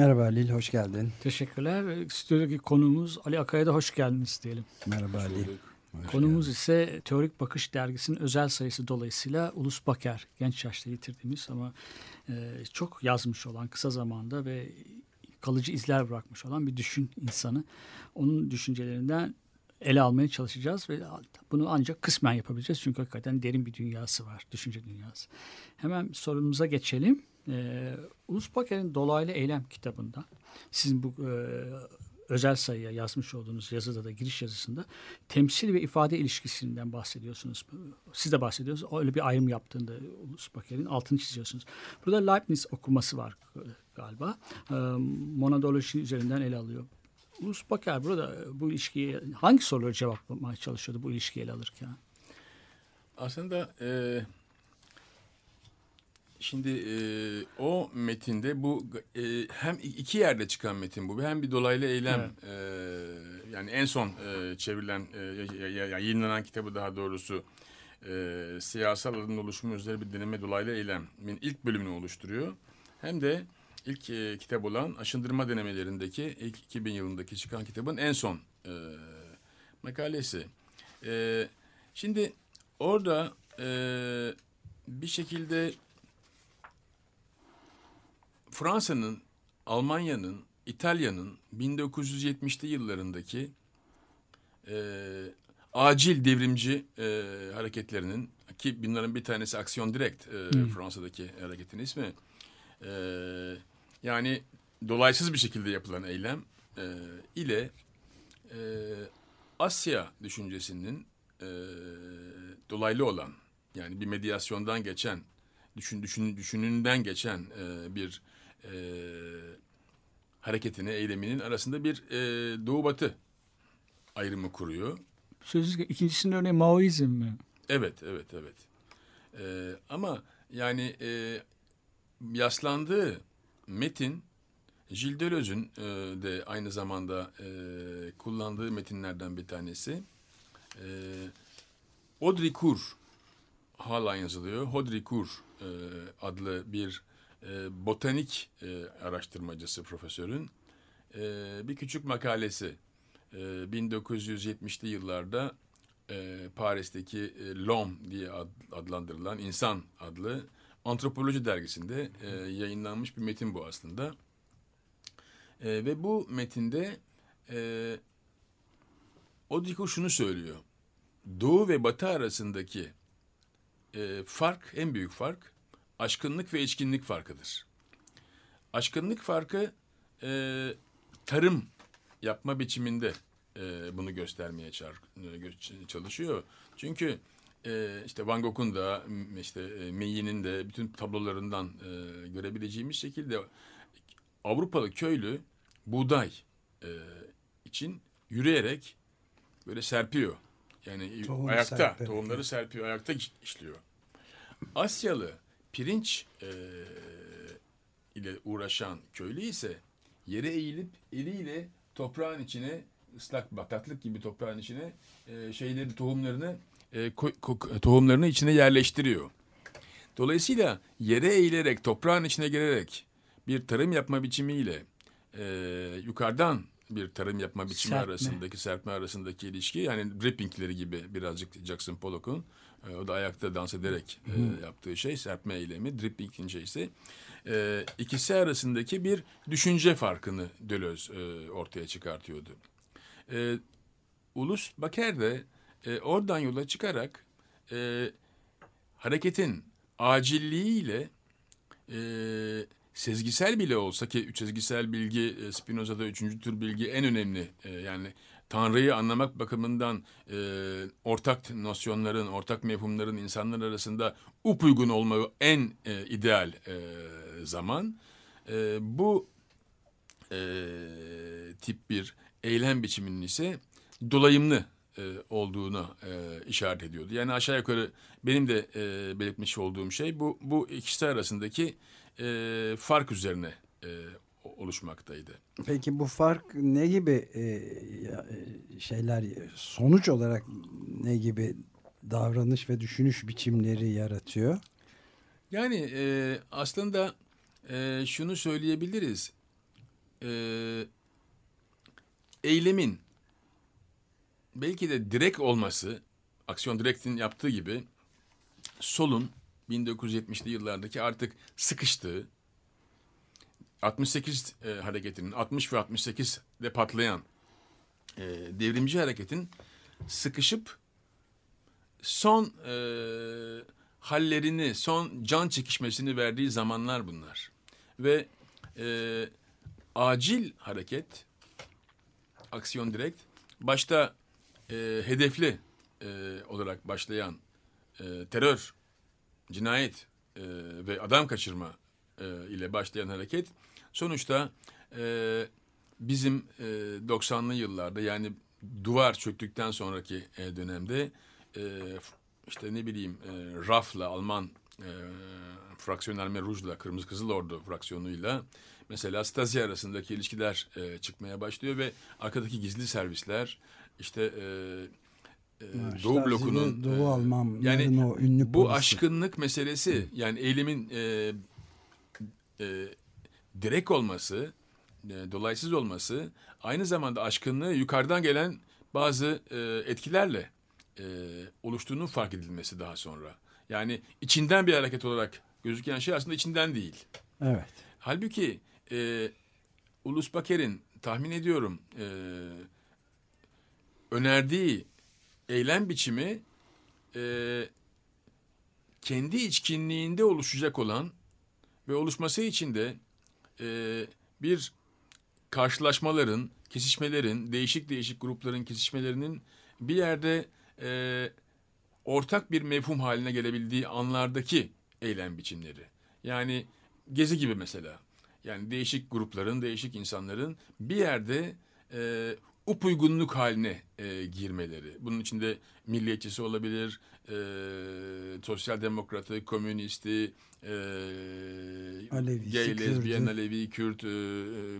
Merhaba Halil, hoş geldin. Teşekkürler. Stüdyodaki konuğumuz Ali Akay'a da hoş geldiniz diyelim. Merhaba Ali. Konumuz ise Teorik Bakış Dergisi'nin özel sayısı dolayısıyla Ulus Baker. Genç yaşta yitirdiğimiz ama e, çok yazmış olan kısa zamanda ve kalıcı izler bırakmış olan bir düşün insanı. Onun düşüncelerinden ele almaya çalışacağız ve bunu ancak kısmen yapabileceğiz. Çünkü hakikaten derin bir dünyası var, düşünce dünyası. Hemen sorumuza geçelim. Ee, Ulus Baker'in Dolaylı Eylem kitabında sizin bu e, özel sayıya yazmış olduğunuz yazıda da giriş yazısında temsil ve ifade ilişkisinden bahsediyorsunuz. Siz de bahsediyorsunuz. Öyle bir ayrım yaptığında Ulus Baker'in altını çiziyorsunuz. Burada Leibniz okuması var e, galiba. E, monadoloji üzerinden ele alıyor. Ulus Baker burada bu ilişkiyi hangi soruları cevaplamaya çalışıyordu bu ilişkiyi ele alırken? Aslında e, şimdi e, o metinde bu e, hem iki yerde çıkan metin bu. Hem bir dolaylı eylem e, yani en son e, çevrilen e, ya- ya- ya- yayınlanan kitabı daha doğrusu e, siyasal adının oluşumu üzere bir deneme dolaylı eylemin ilk bölümünü oluşturuyor. Hem de ilk e, kitap olan aşındırma denemelerindeki ilk 2000 yılındaki çıkan kitabın en son e, makalesi. E, şimdi orada e, bir şekilde Fransa'nın, Almanya'nın, İtalya'nın 1970'li yıllarındaki e, acil devrimci e, hareketlerinin ki bunların bir tanesi Aksiyon Direkt e, Fransa'daki hareketin ismi. E, yani dolaysız bir şekilde yapılan eylem e, ile e, Asya düşüncesinin e, dolaylı olan yani bir medyasyondan geçen düşün, düşün düşününden geçen e, bir e, hareketini, eyleminin arasında bir e, doğu batı ayrımı kuruyor. Sözlük ikincisinin örneği Maoizm mi? Evet, evet, evet. Ee, ama yani e, yaslandığı metin Gilles Deleuze'ün e, de aynı zamanda e, kullandığı metinlerden bir tanesi. E, Audricourt hala yazılıyor. Audricourt e, adlı bir e, botanik e, araştırmacısı profesörün e, bir küçük makalesi. E, 1970'li yıllarda e, Paris'teki e, L'Homme diye ad- adlandırılan İnsan adlı antropoloji dergisinde e, yayınlanmış bir metin bu aslında. E, ve bu metinde e, Odriko şunu söylüyor. Doğu ve Batı arasındaki e, fark, en büyük fark aşkınlık ve içkinlik farkıdır. Aşkınlık farkı e, tarım yapma biçiminde e, bunu göstermeye e, çalışıyor. Çünkü e, işte Van Gogh'un da işte e, Meyi'nin de bütün tablolarından e, görebileceğimiz şekilde Avrupalı köylü buğday e, için yürüyerek böyle serpiyor. Yani Tohum ayakta serperek, tohumları serpiyor, ayakta iş- işliyor. Asyalı pirinç e, ile uğraşan köylü ise yere eğilip eliyle toprağın içine ıslak bataklık gibi toprağın içine e, şeyleri tohumlarını e, ko- ko- tohumlarını içine yerleştiriyor. Dolayısıyla yere eğilerek toprağın içine girerek bir tarım yapma biçimiyle e, yukarıdan bir tarım yapma biçimi Serpme. arasındaki serpme arasındaki ilişki yani drippingleri gibi birazcık Jackson Pollock'un e, o da ayakta dans ederek e, yaptığı şey serpme eylemi dripping'in şeysi e, ikisi arasındaki bir düşünce farkını Deleuze e, ortaya çıkartıyordu. E, Ulus Baker de e, oradan yola çıkarak e, hareketin acilliğiyle e, sezgisel bile olsa ki sezgisel bilgi e, Spinoza'da üçüncü tür bilgi en önemli e, yani Tanrı'yı anlamak bakımından e, ortak nosyonların, ortak mefhumların insanlar arasında upuygun olma en e, ideal e, zaman. E, bu e, tip bir eylem biçiminin ise dolayımlı e, olduğunu e, işaret ediyordu. Yani aşağı yukarı benim de e, belirtmiş olduğum şey bu bu ikisi arasındaki e, fark üzerine e, oluşmaktaydı. Peki bu fark ne gibi e, e, şeyler sonuç olarak ne gibi davranış ve düşünüş biçimleri yaratıyor? Yani e, aslında e, şunu söyleyebiliriz. E, eylemin belki de direkt olması, Aksiyon Direkt'in yaptığı gibi solun 1970'li yıllardaki artık sıkıştığı 68 e, hareketinin 60 ve 68'de patlayan e, devrimci hareketin sıkışıp son e, hallerini, son can çekişmesini verdiği zamanlar bunlar. Ve e, acil hareket, aksiyon direkt, başta e, hedefli e, olarak başlayan e, terör, cinayet e, ve adam kaçırma e, ile başlayan hareket, sonuçta e, bizim e, 90'lı yıllarda yani duvar çöktükten sonraki e, dönemde e, işte ne bileyim e, RAF'la Alman e, Fraksiyon Arme Rouge'la Kırmızı Kızıl Ordu fraksiyonuyla mesela Stasi arasındaki ilişkiler e, çıkmaya başlıyor ve arkadaki gizli servisler işte e, e, Doğu blokunun ve Doğu e, Almanların yani o ünlü bu polisi. aşkınlık meselesi yani eylemin e, e, direkt olması, e, dolaysız olması aynı zamanda aşkınlığı yukarıdan gelen bazı e, etkilerle e, oluştuğunun fark edilmesi daha sonra. Yani içinden bir hareket olarak gözüken şey aslında içinden değil. Evet. Halbuki e, Ulus Baker'in tahmin ediyorum e, önerdiği eylem biçimi e, kendi içkinliğinde oluşacak olan ve oluşması için de e, bir karşılaşmaların, kesişmelerin, değişik değişik grupların kesişmelerinin bir yerde e, ortak bir mefhum haline gelebildiği anlardaki eylem biçimleri. Yani gezi gibi mesela. Yani değişik grupların, değişik insanların bir yerde e, upuygunluk haline e, girmeleri. Bunun içinde milliyetçisi olabilir, e, sosyal demokratı, komünisti, e, Alevisi, gay, lezbiyen, Alevi, Kürt, e,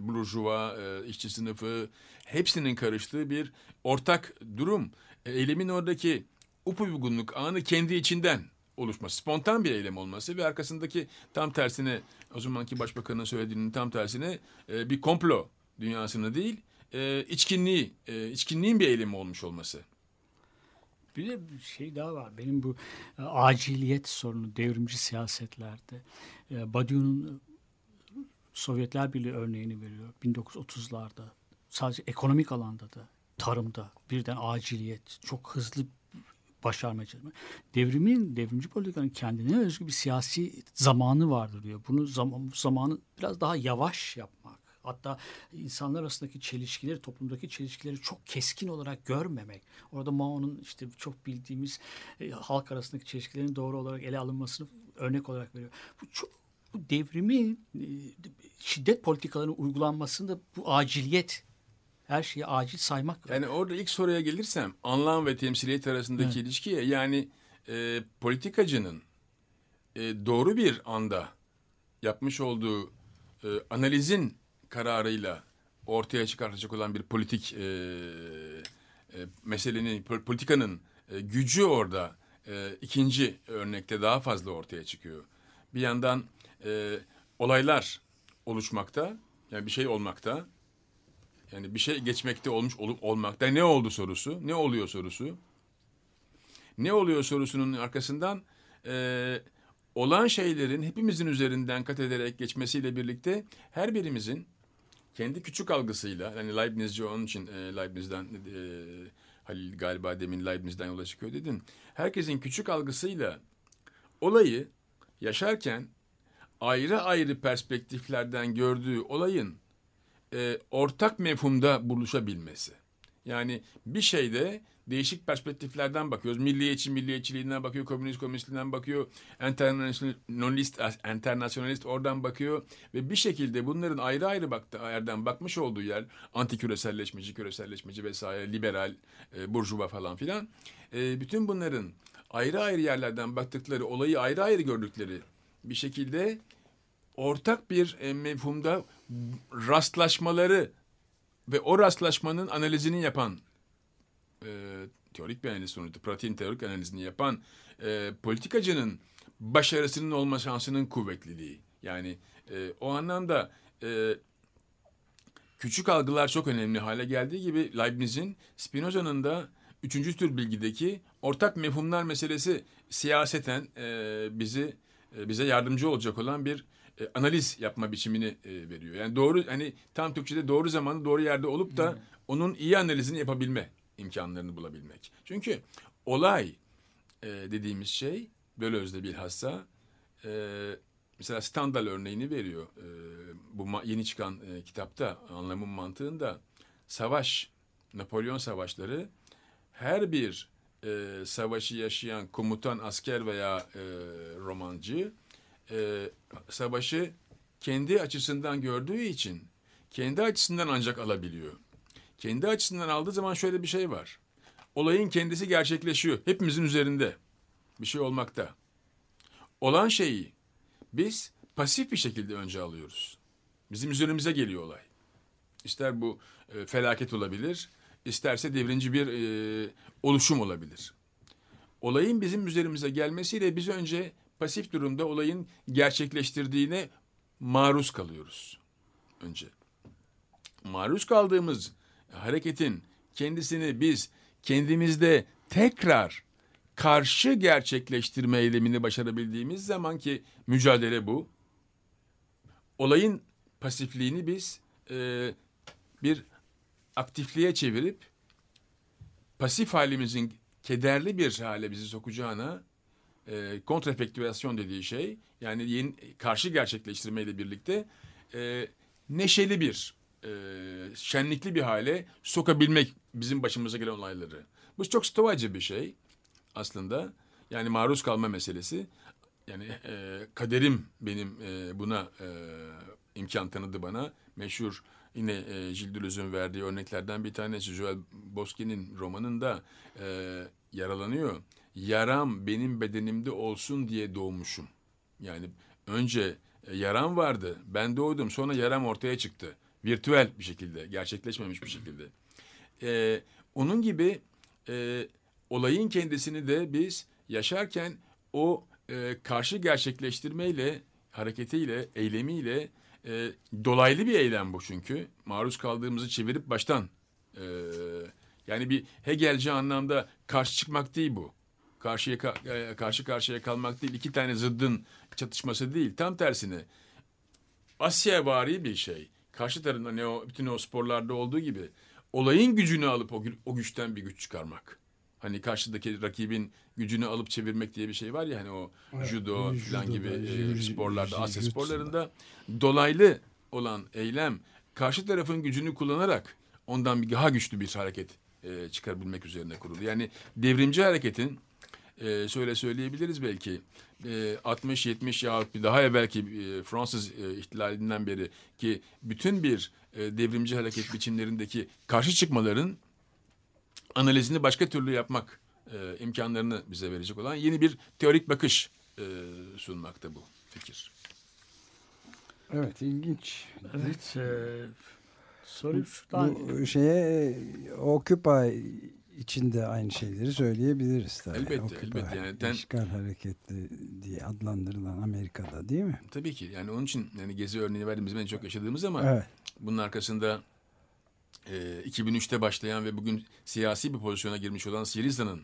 burjuva, e, işçi sınıfı hepsinin karıştığı bir ortak durum. E, eylemin oradaki upuygunluk anı kendi içinden oluşması, spontan bir eylem olması ve arkasındaki tam tersine o zamanki başbakanın söylediğinin tam tersine e, bir komplo dünyasını değil, e, içkinliği, e, içkinliğin bir eylemi olmuş olması. Bir de bir şey daha var. Benim bu e, aciliyet sorunu devrimci siyasetlerde. E, Badiou'nun e, Sovyetler Birliği örneğini veriyor. 1930'larda sadece ekonomik alanda da tarımda birden aciliyet çok hızlı başarmaya. Devrimin, devrimci politikanın kendine özgü bir siyasi zamanı vardır diyor. Bunu zaman, zamanı biraz daha yavaş yapmak. Hatta insanlar arasındaki çelişkileri, toplumdaki çelişkileri çok keskin olarak görmemek. Orada Mao'nun işte çok bildiğimiz e, halk arasındaki çelişkilerin doğru olarak ele alınmasını örnek olarak veriyor. Bu çok bu devrimin e, şiddet politikalarının uygulanmasında bu aciliyet her şeyi acil saymak. Yani orada ilk soruya gelirsem anlam ve temsiliyet arasındaki Evet. ilişkiye yani e, politikacının e, doğru bir anda yapmış olduğu e, analizin kararıyla ortaya çıkartacak olan bir politik e, e, meselenin, po- politikanın e, gücü orada e, ikinci örnekte daha fazla ortaya çıkıyor. Bir yandan e, olaylar oluşmakta, yani bir şey olmakta, yani bir şey geçmekte olmuş olup olmakta ne oldu sorusu, ne oluyor sorusu. Ne oluyor sorusunun arkasından e, olan şeylerin hepimizin üzerinden kat ederek geçmesiyle birlikte her birimizin kendi küçük algısıyla, yani Leibnizci onun için e, Leibniz'den e, Halil galiba demin Leibniz'den yola çıkıyor dedin. Herkesin küçük algısıyla olayı yaşarken ayrı ayrı perspektiflerden gördüğü olayın e, ortak mefhumda buluşabilmesi. Yani bir şeyde değişik perspektiflerden bakıyoruz. Milliyetçi milliyetçiliğinden bakıyor, komünist komünistliğinden bakıyor, internasyonalist internasyonalist oradan bakıyor ve bir şekilde bunların ayrı ayrı baktı, yerden bakmış olduğu yer anti küreselleşmeci, küreselleşmeci vesaire, liberal, e, burjuva falan filan. E, bütün bunların ayrı ayrı yerlerden baktıkları, olayı ayrı ayrı gördükleri bir şekilde ortak bir e, mefhumda rastlaşmaları ve o rastlaşmanın analizini yapan e, teorik bir analiz sonucu, pratiğin teorik analizini yapan e, politikacının başarısının olma şansının kuvvetliliği. Yani e, o anlamda e, küçük algılar çok önemli hale geldiği gibi Leibniz'in Spinoza'nın da üçüncü tür bilgideki ortak mefhumlar meselesi siyaseten e, bizi e, bize yardımcı olacak olan bir e, analiz yapma biçimini e, veriyor. Yani doğru hani tam Türkçe'de doğru zamanı doğru yerde olup da onun iyi analizini yapabilme imkanlarını bulabilmek. Çünkü olay e, dediğimiz şey Bölöz'de bilhassa e, mesela Stendhal örneğini veriyor. E, bu yeni çıkan e, kitapta anlamın mantığında savaş, Napolyon savaşları her bir e, savaşı yaşayan komutan, asker veya e, romancı e, savaşı kendi açısından gördüğü için kendi açısından ancak alabiliyor. Kendi açısından aldığı zaman şöyle bir şey var. Olayın kendisi gerçekleşiyor. Hepimizin üzerinde bir şey olmakta. Olan şeyi biz pasif bir şekilde önce alıyoruz. Bizim üzerimize geliyor olay. İster bu e, felaket olabilir, isterse devrimci bir e, oluşum olabilir. Olayın bizim üzerimize gelmesiyle biz önce pasif durumda olayın gerçekleştirdiğine maruz kalıyoruz. Önce. Maruz kaldığımız hareketin kendisini biz kendimizde tekrar karşı gerçekleştirme eylemini başarabildiğimiz zaman ki mücadele bu. Olayın pasifliğini biz e, bir aktifliğe çevirip pasif halimizin kederli bir hale bizi sokacağına e, kontrefektüasyon dediği şey yani yeni karşı gerçekleştirmeyle birlikte e, neşeli bir e, şenlikli bir hale sokabilmek bizim başımıza gelen olayları. Bu çok stoacı bir şey aslında. Yani maruz kalma meselesi. Yani e, kaderim benim e, buna e, imkan tanıdı bana. Meşhur yine e, Deleuze'ün verdiği örneklerden bir tanesi Joel Bosquet'in romanında e, yaralanıyor. Yaram benim bedenimde olsun diye doğmuşum. Yani önce e, yaram vardı. Ben doğdum. Sonra yaram ortaya çıktı. Virtüel bir şekilde, gerçekleşmemiş bir şekilde. E, onun gibi e, olayın kendisini de biz yaşarken o e, karşı gerçekleştirmeyle, hareketiyle, eylemiyle e, dolaylı bir eylem bu çünkü. Maruz kaldığımızı çevirip baştan e, yani bir Hegelci anlamda karşı çıkmak değil bu. Karşıya ka- e, karşı karşıya kalmak değil. iki tane zıddın çatışması değil. Tam tersine Asya vari bir şey. Karşı tarafında ne o bütün o sporlarda olduğu gibi olayın gücünü alıp o, o güçten bir güç çıkarmak. Hani karşıdaki rakibin gücünü alıp çevirmek diye bir şey var ya hani o judo Evet, falan gibi e, sporlarda Asya sporlarında dolaylı olan eylem karşı tarafın gücünü kullanarak ondan bir daha güçlü bir hareket e, çıkarabilmek üzerine kurulu. Yani devrimci hareketin e, şöyle söyleyebiliriz belki e, 60-70 yahut bir daha evvelki e, Fransız e, ihtilalinden beri ki bütün bir e, devrimci hareket biçimlerindeki karşı çıkmaların analizini başka türlü yapmak e, imkanlarını bize verecek olan yeni bir teorik bakış e, sunmakta bu fikir. Evet ilginç. Evet. E, soru şuradan. Bu şeye Occupy içinde aynı şeyleri söyleyebiliriz tabii. Elbette, Occupy, elbette. Yani ten- işgal hareketi diye adlandırılan Amerika'da değil mi? Tabii ki yani onun için yani gezi örneğini verdim bizim en çok yaşadığımız ama Evet. bunun arkasında e, 2003'te başlayan ve bugün siyasi bir pozisyona girmiş olan Siriza'nın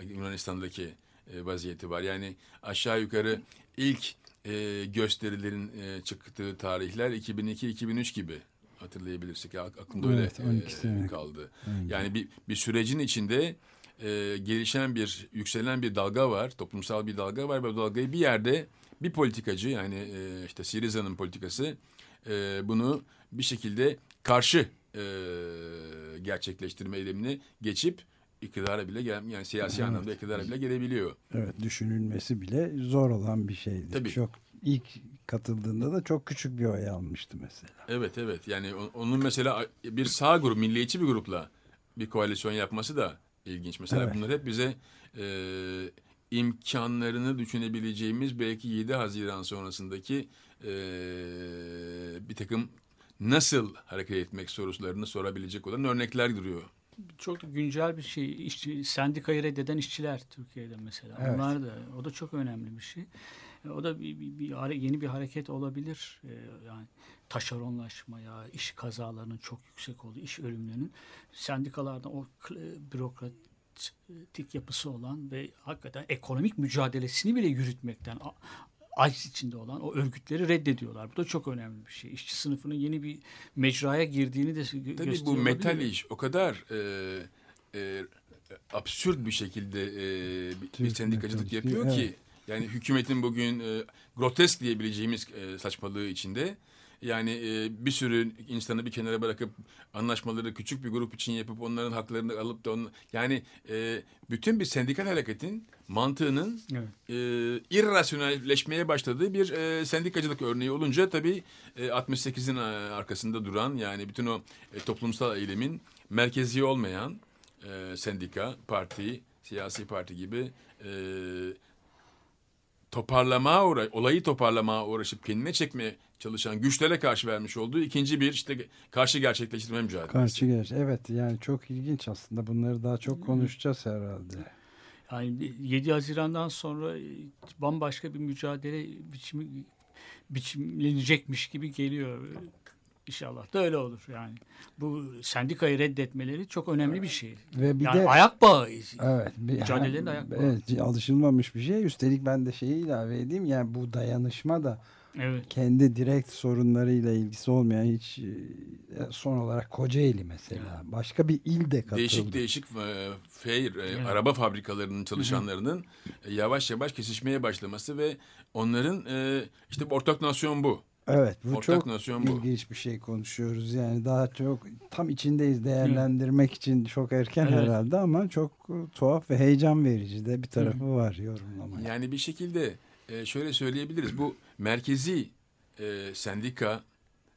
e, Yunanistan'daki e, vaziyeti var. Yani aşağı yukarı ilk e, gösterilerin e, çıktığı tarihler 2002-2003 gibi hatırlayabilirsek. Ak- Aklımda Evet, öyle 12 e, sene. kaldı. önce. Yani bir, bir sürecin içinde e, gelişen bir, yükselen bir dalga var. Toplumsal bir dalga var ve bu dalgayı bir yerde bir politikacı yani e, işte Siriza'nın politikası e, bunu bir şekilde karşı e, gerçekleştirme eylemini geçip iktidara bile gel yani siyasi anlamda iktidara bile gelebiliyor. Evet düşünülmesi bile zor olan bir şeydi. Tabii. Çok ilk katıldığında da çok küçük bir oy almıştı mesela. Evet evet yani onun mesela bir sağ grup, milliyetçi bir grupla bir koalisyon yapması da ilginç. Mesela Evet. bunlar hep bize e, imkanlarını düşünebileceğimiz belki 7 Haziran sonrasındaki e, bir takım nasıl hareket etmek sorularını sorabilecek olan örnekler duruyor. Çok güncel bir şey. İşçi, sendikayı reddeden işçiler Türkiye'de mesela. Evet. Onlar da o da çok önemli bir şey. E, O da bir, bir, bir yeni bir hareket olabilir. E, yani taşeronlaşmaya, iş kazalarının çok yüksek olduğu, iş ölümlerinin sendikalardan o bürokratik yapısı olan ve hakikaten ekonomik mücadelesini bile yürütmekten aciz içinde olan o örgütleri reddediyorlar. Bu da çok önemli bir şey. İşçi sınıfının yeni bir mecraya girdiğini de gö- Tabii bu gösteriyor metal iş o kadar e, e, absürt bir şekilde e, bir- sendikacılık yapıyor ki evet. Yani hükümetin bugün e, grotesk diyebileceğimiz e, saçmalığı içinde yani e, bir sürü insanı bir kenara bırakıp anlaşmaları küçük bir grup için yapıp onların haklarını alıp da onu, yani e, bütün bir sendikal hareketin mantığının Evet. e, irrasyonelleşmeye başladığı bir e, sendikacılık örneği olunca tabii e, 68'in e, arkasında duran yani bütün o e, toplumsal eylemin merkezi olmayan e, sendika, parti, siyasi parti gibi e, toparlamaya uğra olayı toparlamaya uğraşıp kendine çekmeye çalışan güçlere karşı vermiş olduğu ikinci bir işte karşı gerçekleştirme mücadelesi. Karşı geç. Evet yani çok ilginç aslında. Bunları daha çok konuşacağız herhalde. Yani 7 Haziran'dan sonra bambaşka bir mücadele biçimi biçimlenecekmiş gibi geliyor. İnşallah da öyle olur yani. Bu sendikayı reddetmeleri çok önemli bir şey. Ve bir yani de ayak bağı. Evet. Bir, Mücadelenin ayak bağı. Evet, alışılmamış bir şey. Üstelik ben de şeyi ilave edeyim. Yani bu dayanışma da Evet. kendi direkt sorunlarıyla ilgisi olmayan hiç e, son olarak Kocaeli mesela. Başka bir il de katıldı. Değişik değişik e, fair, e, Evet. araba fabrikalarının çalışanlarının e, yavaş yavaş kesişmeye başlaması ve onların e, işte ortak nasyon bu. Evet bu Ortak çok bu. ilginç bir şey konuşuyoruz. Yani daha çok tam içindeyiz değerlendirmek için çok erken Evet. herhalde ama çok tuhaf ve heyecan verici de bir tarafı var yorumlamaya. Yani bir şekilde e, şöyle söyleyebiliriz. Bu merkezi e, sendika,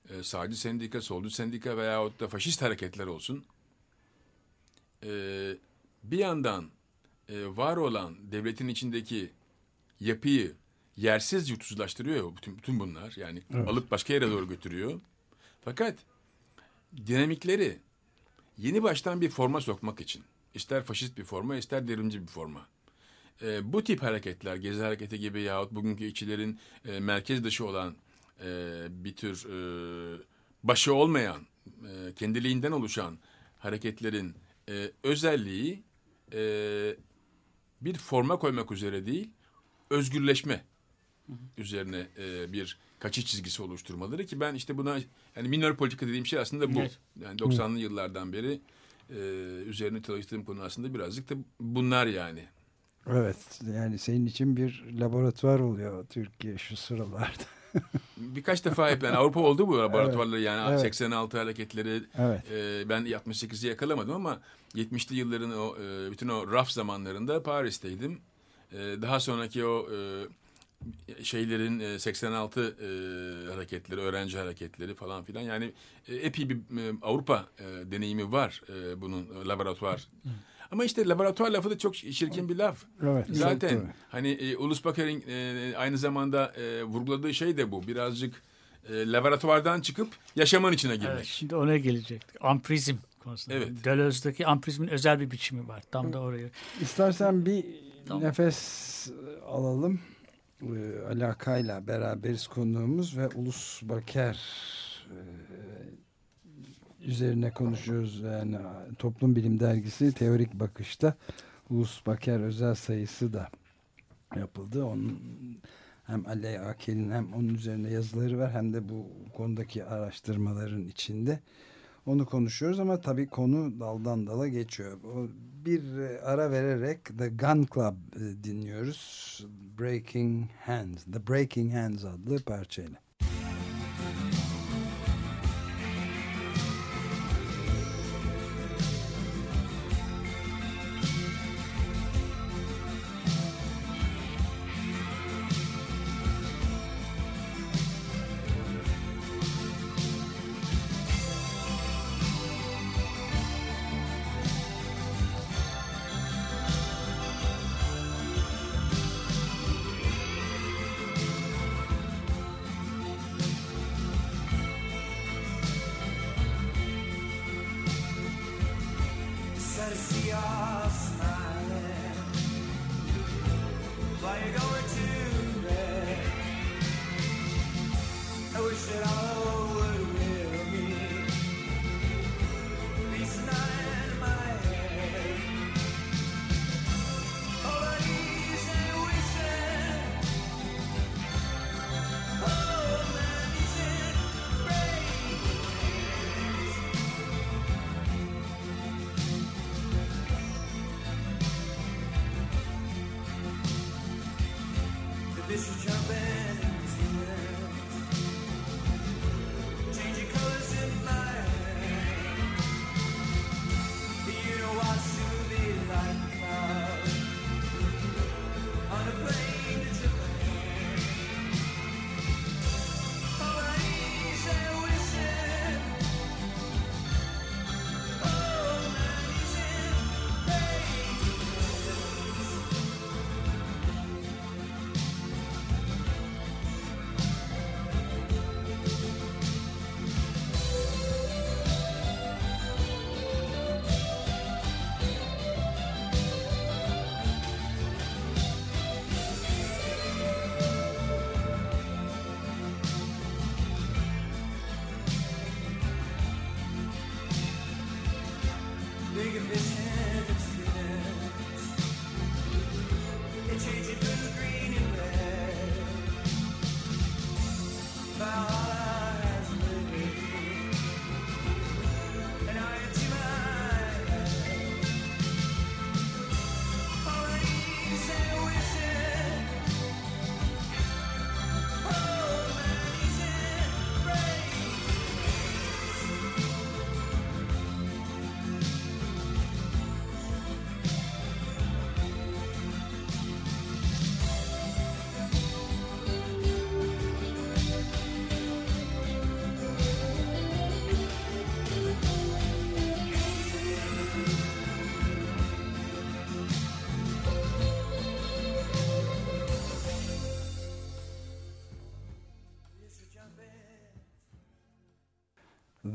e, sağcı sendika, solcu sendika veyahut da faşist hareketler olsun. Bir yandan var olan devletin içindeki yapıyı yersiz yutsuzlaştırıyor bütün, bütün bunlar. Yani Evet. alıp başka yere doğru götürüyor. Fakat dinamikleri yeni baştan bir forma sokmak için ister faşist bir forma ister devrimci bir forma. E, bu tip hareketler, Gezi Hareketi gibi yahut bugünkü işçilerin e, merkez dışı olan e, bir tür e, başı olmayan, e, kendiliğinden oluşan hareketlerin e, özelliği e, bir forma koymak üzere değil, özgürleşme üzerine e, bir kaçış çizgisi oluşturmaları ki ben işte buna yani minor politika dediğim şey aslında bu. Evet. Yani 90'lı yıllardan beri e, üzerine çalıştığım konu aslında birazcık da bunlar yani. Evet yani senin için bir laboratuvar oluyor Türkiye şu sıralarda. Birkaç defa hep yani Avrupa oldu bu laboratuvarları yani evet. 86 hareketleri Evet. e, ben 68'i yakalamadım ama 70'li yılların o e, bütün o raf zamanlarında Paris'teydim. E, daha sonraki o e, şeylerin e, 86 e, hareketleri, öğrenci hareketleri falan filan yani e, epey bir e, Avrupa e, deneyimi var e, bunun e, laboratuvar. Ama işte laboratuvar lafı da çok çirkin bir laf. Evet. Zaten doğru. hani e, Ulus Bakar'ın e, aynı zamanda e, vurguladığı şey de bu. Birazcık e, laboratuvardan çıkıp yaşamın içine girmek. Evet, şimdi ona gelecektik. Amprizm konusunda. Evet. Deleuze'deki amprizmin özel bir biçimi var. Tam da oraya. İstersen bir Tamam. nefes alalım. Ee, alakayla beraberiz konuğumuz ve Ulus Baker e, üzerine konuşuyoruz. Yani Toplum Bilim Dergisi Teorik Bakış'ta Ulus Baker özel sayısı da yapıldı. Onun hem Ali Akel'in hem onun üzerine yazıları var hem de bu konudaki araştırmaların içinde. Onu konuşuyoruz ama tabii konu daldan dala geçiyor. O bir e, ara vererek The Gun Club e, dinliyoruz. Breaking Hands, The Breaking Hands adlı parçayla.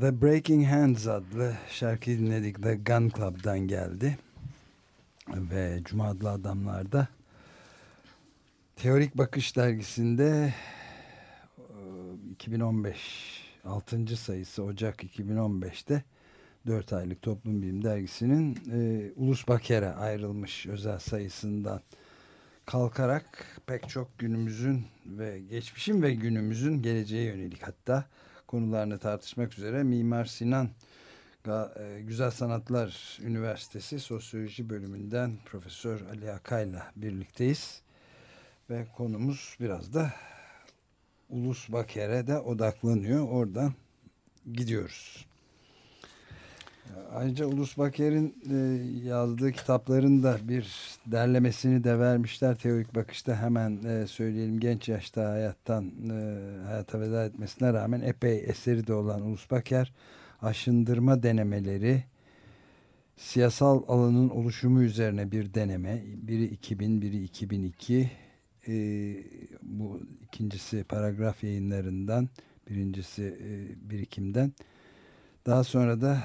The Breaking Hands adlı şarkıyı dinledik. The Gun Club'dan geldi. Ve Cuma adlı adamlarda Teorik Bakış dergisinde e, 2015 6. sayısı Ocak 2015'te 4 aylık Toplum Bilim dergisinin e, Ulus Baker'e ayrılmış özel sayısından kalkarak pek çok günümüzün ve geçmişin ve günümüzün geleceğe yönelik hatta konularını tartışmak üzere Mimar Sinan e, Güzel Sanatlar Üniversitesi Sosyoloji Bölümünden Profesör Ali Akay'la birlikteyiz. Ve konumuz biraz da Ulus Baker'e de odaklanıyor. Oradan gidiyoruz. Ayrıca Ulus Baker'in e, yazdığı kitapların da bir derlemesini de vermişler. Teorik bakışta hemen e, söyleyelim genç yaşta hayattan e, hayata veda etmesine rağmen epey eseri de olan Ulus Baker aşındırma denemeleri siyasal alanın oluşumu üzerine bir deneme. Biri 2000, biri 2002. E, bu ikincisi paragraf yayınlarından, birincisi e, birikimden. Daha sonra da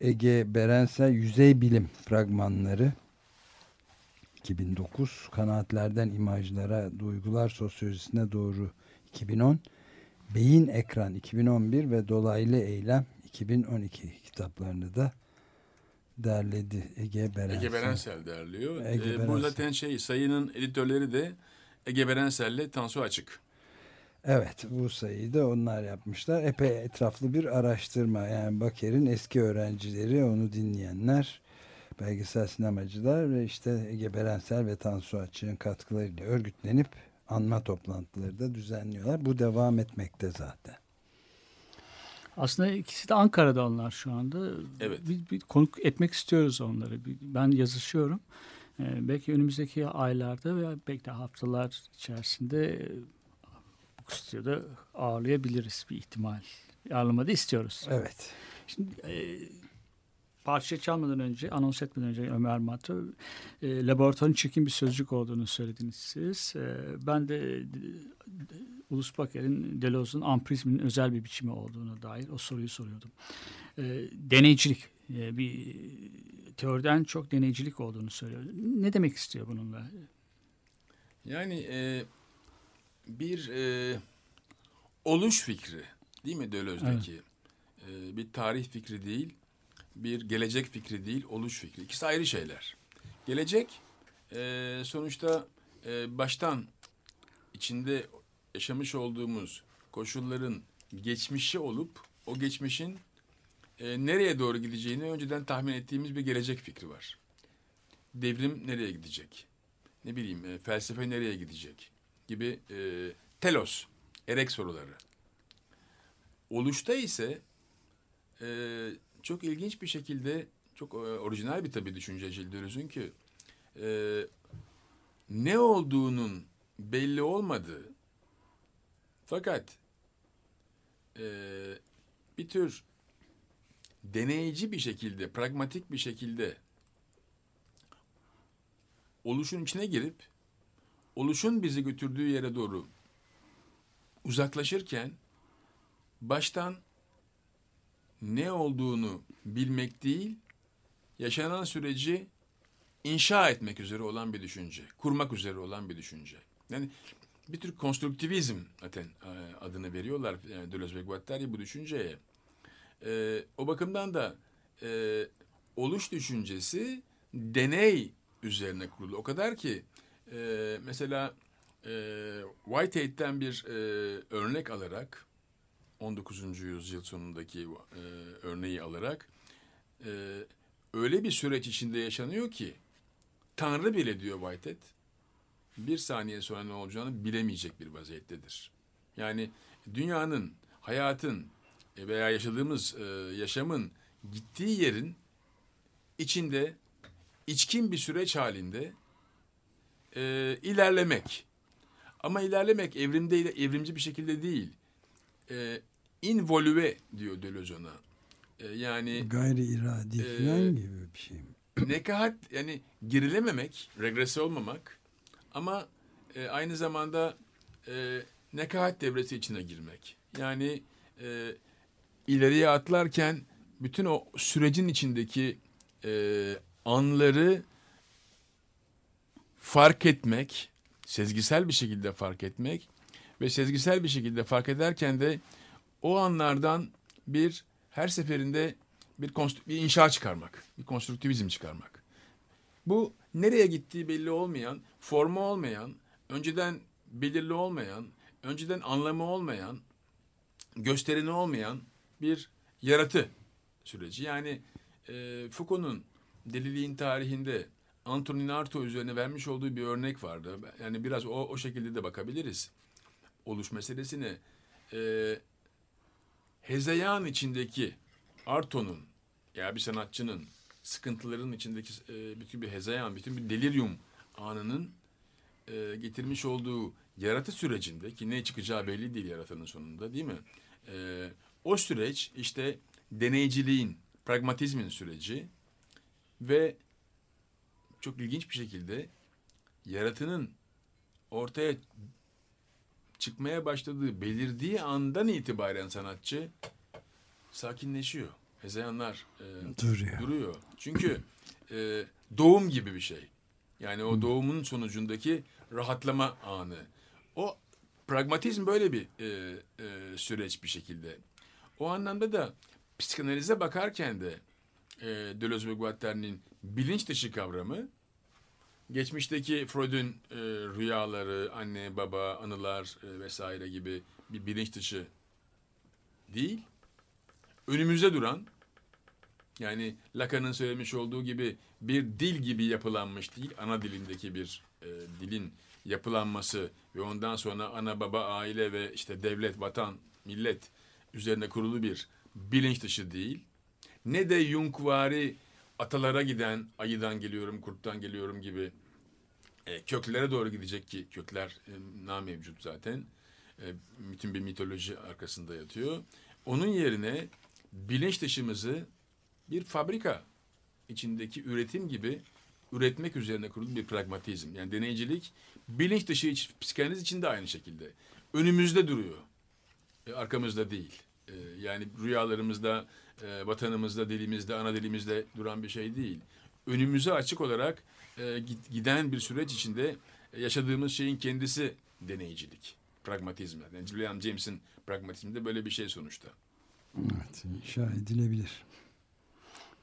Ege Berensel Yüzey Bilim fragmanları 2009 Kanaatlerden imajlara Duygular Sosyolojisine doğru 2010 Beyin Ekran 2011 ve Dolaylı Eylem 2012 kitaplarını da derledi Ege Berensel. Ege Berensel derliyor. Ege Ee, bu Berensel. zaten şey sayının editörleri de Ege Berensel'le Tansu Açık. Evet bu sayıyı da onlar yapmışlar. Epey etraflı bir araştırma. Yani Baker'in eski öğrencileri, onu dinleyenler, belgesel sinemacılar ve işte Ege Berensel ve Tansu Açık'ın katkılarıyla örgütlenip anma toplantıları da düzenliyorlar. Bu devam etmekte zaten. Aslında ikisi de Ankara'da onlar şu anda. Evet. Bir, bir konuk etmek istiyoruz onları. Ben yazışıyorum. Ee, belki önümüzdeki aylarda veya belki de haftalar içerisinde bu stüdyoda ağırlayabiliriz bir ihtimal. Ağırlama da istiyoruz. Evet. Şimdi e, parça çalmadan önce, anons etmeden önce Ömer Matı e, laboratuvarın çirkin bir sözcük olduğunu söylediniz siz. E, ben de e, Ulus Baker'in Deleuze'un amprizmin özel bir biçimi olduğuna dair o soruyu soruyordum. E, deneycilik, e, bir teoriden çok deneycilik olduğunu söylüyor. Ne demek istiyor bununla? Yani e, bir e, oluş fikri değil mi Deleuze'deki? Ee, bir tarih fikri değil, bir gelecek fikri değil, oluş fikri. İkisi ayrı şeyler. Gelecek e, sonuçta e, baştan içinde yaşamış olduğumuz koşulların geçmişi olup o geçmişin e, nereye doğru gideceğini önceden tahmin ettiğimiz bir gelecek fikri var. Devrim nereye gidecek? Ne bileyim e, felsefe nereye gidecek? Gibi e, telos, erek soruları. Oluşta ise e, çok ilginç bir şekilde çok e, orijinal bir tabii düşünce Gilles ki e, ne olduğunun belli olmadığı fakat e, bir tür deneyici bir şekilde, pragmatik bir şekilde oluşun içine girip oluşun bizi götürdüğü yere doğru uzaklaşırken baştan ne olduğunu bilmek değil, yaşanan süreci inşa etmek üzere olan bir düşünce, kurmak üzere olan bir düşünce. Yani bir tür konstruktivizm zaten e, adını veriyorlar yani Deleuze ve Guattari bu düşünceye. E, o bakımdan da e, oluş düşüncesi deney üzerine kurulu. O kadar ki e, mesela e, Whitehead'den bir e, örnek alarak 19. yüzyıl sonundaki e, örneği alarak e, öyle bir süreç içinde yaşanıyor ki Tanrı bile diyor Whitehead bir saniye sonra ne olacağını bilemeyecek bir vaziyettedir. Yani dünyanın, hayatın e, veya yaşadığımız e, yaşamın gittiği yerin içinde içkin bir süreç halinde e, ilerlemek. Ama ilerlemek evrimde evrimci bir şekilde değil. E, involüve diyor Deleuze ona. E, yani Gayri iradi falan gibi bir şey nekahat yani gerilememek, regrese olmamak ama e, aynı zamanda e, nekahat devresi içine girmek. Yani e, ileriye atlarken bütün o sürecin içindeki e, anları fark etmek, sezgisel bir şekilde fark etmek ve sezgisel bir şekilde fark ederken de o anlardan bir her seferinde bir, bir inşa çıkarmak, bir konstruktivizm çıkarmak. Bu nereye gittiği belli olmayan, formu olmayan, önceden belirli olmayan, önceden anlamı olmayan, gösterini olmayan bir yaratı süreci. Yani e, Foucault'un deliliğin tarihinde Antonin Artaud üzerine vermiş olduğu bir örnek vardı. Yani biraz o, o şekilde de bakabiliriz. Oluş meselesine. E, hezeyan içindeki Arto'nun ya bir sanatçının sıkıntıların içindeki e, bütün bir hezeyan, bütün bir delirium anının e, getirmiş olduğu yaratı sürecinde ki ne çıkacağı belli değil yaratanın sonunda değil mi? E, o süreç işte deneyciliğin, pragmatizmin süreci ve çok ilginç bir şekilde yaratının ortaya çıkmaya başladığı, belirdiği andan itibaren sanatçı sakinleşiyor. Hezeyanlar e, Duruyor. duruyor. Çünkü e, doğum gibi bir şey. Yani o doğumun sonucundaki rahatlama anı. O pragmatizm böyle bir e, e, süreç bir şekilde. O anlamda da psikanalize bakarken de e, Deleuze ve Guattari'nin bilinç dışı kavramı geçmişteki Freud'un e, rüyaları, anne, baba, anılar e, vesaire gibi bir bilinç dışı değil. Önümüzde duran yani Lacan'ın söylemiş olduğu gibi bir dil gibi yapılanmış değil, ana dilindeki bir e, dilin yapılanması ve ondan sonra ana baba aile ve işte devlet, vatan, millet üzerine kurulu bir bilinç dışı değil. Ne de Jungvari atalara giden ayıdan geliyorum, kurttan geliyorum gibi e, köklere doğru gidecek ki kökler e, namevcut zaten. E, bütün bir mitoloji arkasında yatıyor. Onun yerine bilinç dışımızı bir fabrika içindeki üretim gibi üretmek üzerine kurulu bir pragmatizm. Yani deneycilik bilinç dışı psikanaliz için de aynı şekilde. Önümüzde duruyor. E, arkamızda değil. E, yani rüyalarımızda, e, vatanımızda, dilimizde, ana dilimizde duran bir şey değil. Önümüze açık olarak e, gid- giden bir süreç içinde e, yaşadığımız şeyin kendisi deneycilik. pragmatizme. Yani William James'in pragmatizmi de böyle bir şey sonuçta. Evet, inşa edilebilir.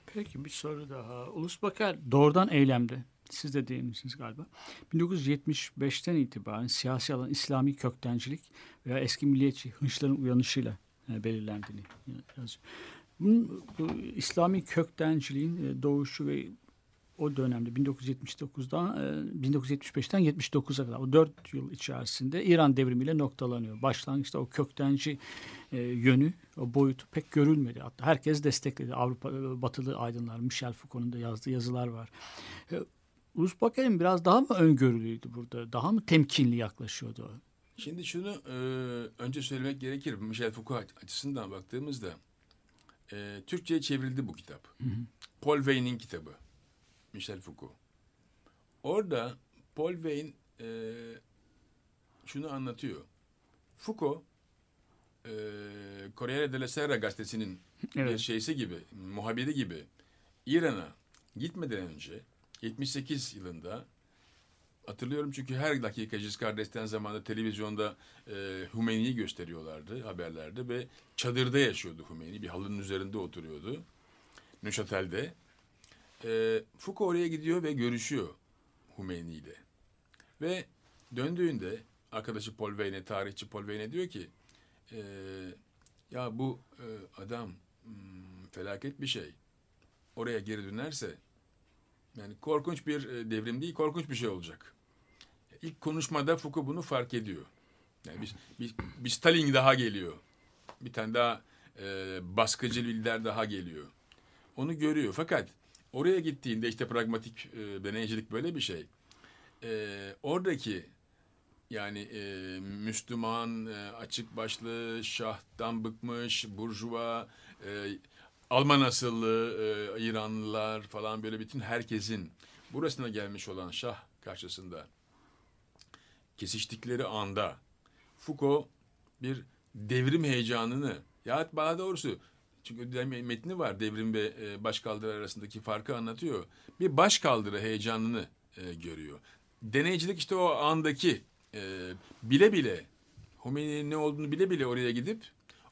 Peki bir soru daha. Ulus Baker doğrudan eylemde. Siz de değinmişsiniz galiba. 1975'ten itibaren siyasi alan İslami köktencilik veya eski milliyetçi hınçların uyanışıyla e, belirlendiğini yazıyor. Bunun, bu İslami köktenciliğin e, doğuşu ve o dönemde 1979'dan e, 1975'ten 79'a kadar o 4 yıl içerisinde İran devrimiyle noktalanıyor. Başlangıçta o köktenci e, yönü, o boyutu pek görülmedi. Hatta herkes destekledi. Avrupa e, batılı aydınlar, Michel Foucault'un da yazdığı yazılar var. Ulus Baker'in biraz daha mı öngörülüydü burada? Daha mı temkinli yaklaşıyordu? Şimdi şunu e, önce söylemek gerekir. Michel Foucault açısından baktığımızda e, Türkçe'ye çevrildi bu kitap. Paul Veyne'in kitabı. Michel Foucault. Orada Paul Veyne e, şunu anlatıyor. Foucault e, Corriere della Sera gazetesinin bir Evet. şeysi gibi, muhabiri gibi İran'a gitmeden önce 78 yılında hatırlıyorum çünkü her dakika Giscard d'Estaing zamanında televizyonda e, Hümeyni'yi gösteriyorlardı haberlerde ve çadırda yaşıyordu Hümeyni. Bir halının üzerinde oturuyordu. Neuchâtel'de. E, Foucault oraya gidiyor ve görüşüyor Hümeyni ile. Ve döndüğünde arkadaşı Paul Veyne, tarihçi Paul Veyne diyor ki e, ya bu e, adam hmm, felaket bir şey. Oraya geri dönerse yani korkunç bir e, devrim değil, korkunç bir şey olacak. İlk konuşmada Foucault bunu fark ediyor. Yani bir, bir, bir Stalin daha geliyor. Bir tane daha e, baskıcı lider daha geliyor. Onu görüyor. Fakat oraya gittiğinde işte pragmatik e, deneycilik böyle bir şey. E, oradaki yani e, Müslüman, e, açık başlı, şahtan bıkmış, burjuva, e, Alman asıllı e, İranlılar falan böyle bütün herkesin burasına gelmiş olan şah karşısında kesiştikleri anda Foucault bir devrim heyecanını ya daha doğrusu çünkü metni var devrim ve e, başkaldırı arasındaki farkı anlatıyor. Bir başkaldırı heyecanını e, görüyor. Deneycilik işte o andaki e, bile bile Hümeyni'nin ne olduğunu bile bile oraya gidip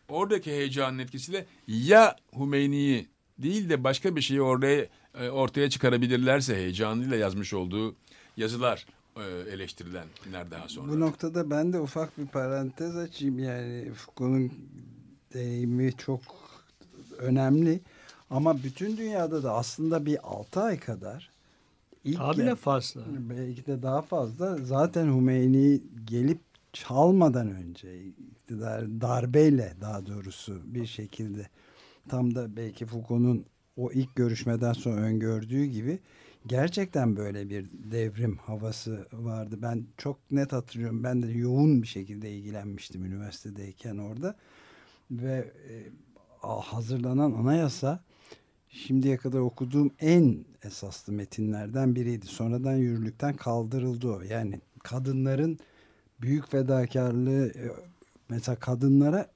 oradaki heyecanın etkisiyle ya Hümeyni'yi değil de başka bir şeyi oraya e, ortaya çıkarabilirlerse heyecanıyla yazmış olduğu yazılar eleştirilenler daha sonra. Bu noktada ben de ufak bir parantez açayım. Yani Foucault'un deneyimi çok önemli. Ama bütün dünyada da aslında bir 6 ay kadar ilk Daha bile fazla. belki de daha fazla zaten Hümeyni gelip çalmadan önce iktidar darbeyle daha doğrusu bir şekilde tam da belki Foucault'un o ilk görüşmeden sonra öngördüğü gibi gerçekten böyle bir devrim havası vardı. Ben çok net hatırlıyorum. Ben de yoğun bir şekilde ilgilenmiştim üniversitedeyken orada. Ve e, hazırlanan anayasa şimdiye kadar okuduğum en esaslı metinlerden biriydi. Sonradan yürürlükten kaldırıldı o. Yani kadınların büyük fedakarlığı e, mesela kadınlara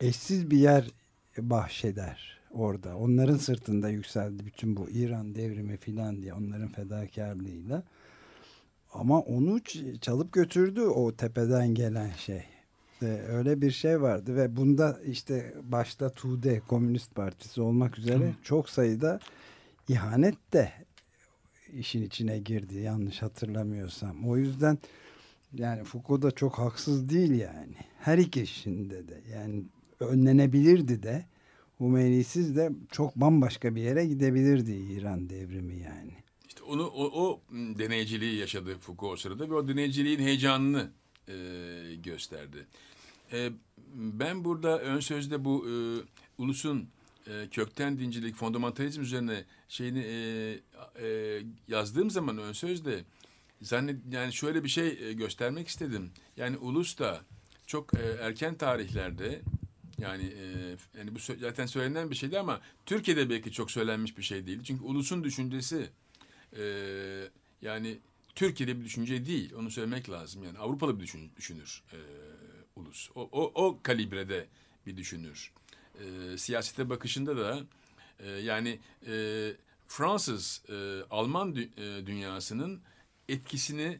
eşsiz bir yer bahşeder orada. Onların sırtında yükseldi bütün bu İran devrimi filan diye onların fedakarlığıyla. Ama onu çalıp götürdü o tepeden gelen şey. İşte öyle bir şey vardı ve bunda işte başta TUDE Komünist Partisi olmak üzere çok sayıda ihanet de işin içine girdi yanlış hatırlamıyorsam. O yüzden yani Foucault da çok haksız değil yani. Her iki işinde de yani önlenebilirdi de Hümeyni'siz de çok bambaşka bir yere gidebilirdi İran devrimi yani. İşte onu o, o deneyciliği yaşadı Foucault o sırada ve o deneyciliğin heyecanını e, gösterdi. E, ben burada ön sözde bu e, ulusun e, kökten dincilik, fondamentalizm üzerine şeyini e, e, yazdığım zaman ön sözde zannet yani şöyle bir şey e, göstermek istedim. Yani ulus da çok e, erken tarihlerde yani e, yani bu zaten söylenen bir şeydi ama Türkiye'de belki çok söylenmiş bir şey değil. Çünkü ulusun düşüncesi e, yani Türkiye'de bir düşünce değil. Onu söylemek lazım. Yani Avrupalı bir düşün, düşünür e, ulus. O, o, o kalibrede bir düşünür. E, siyasete bakışında da e, yani e, Fransız, e, Alman dü- e, dünyasının etkisini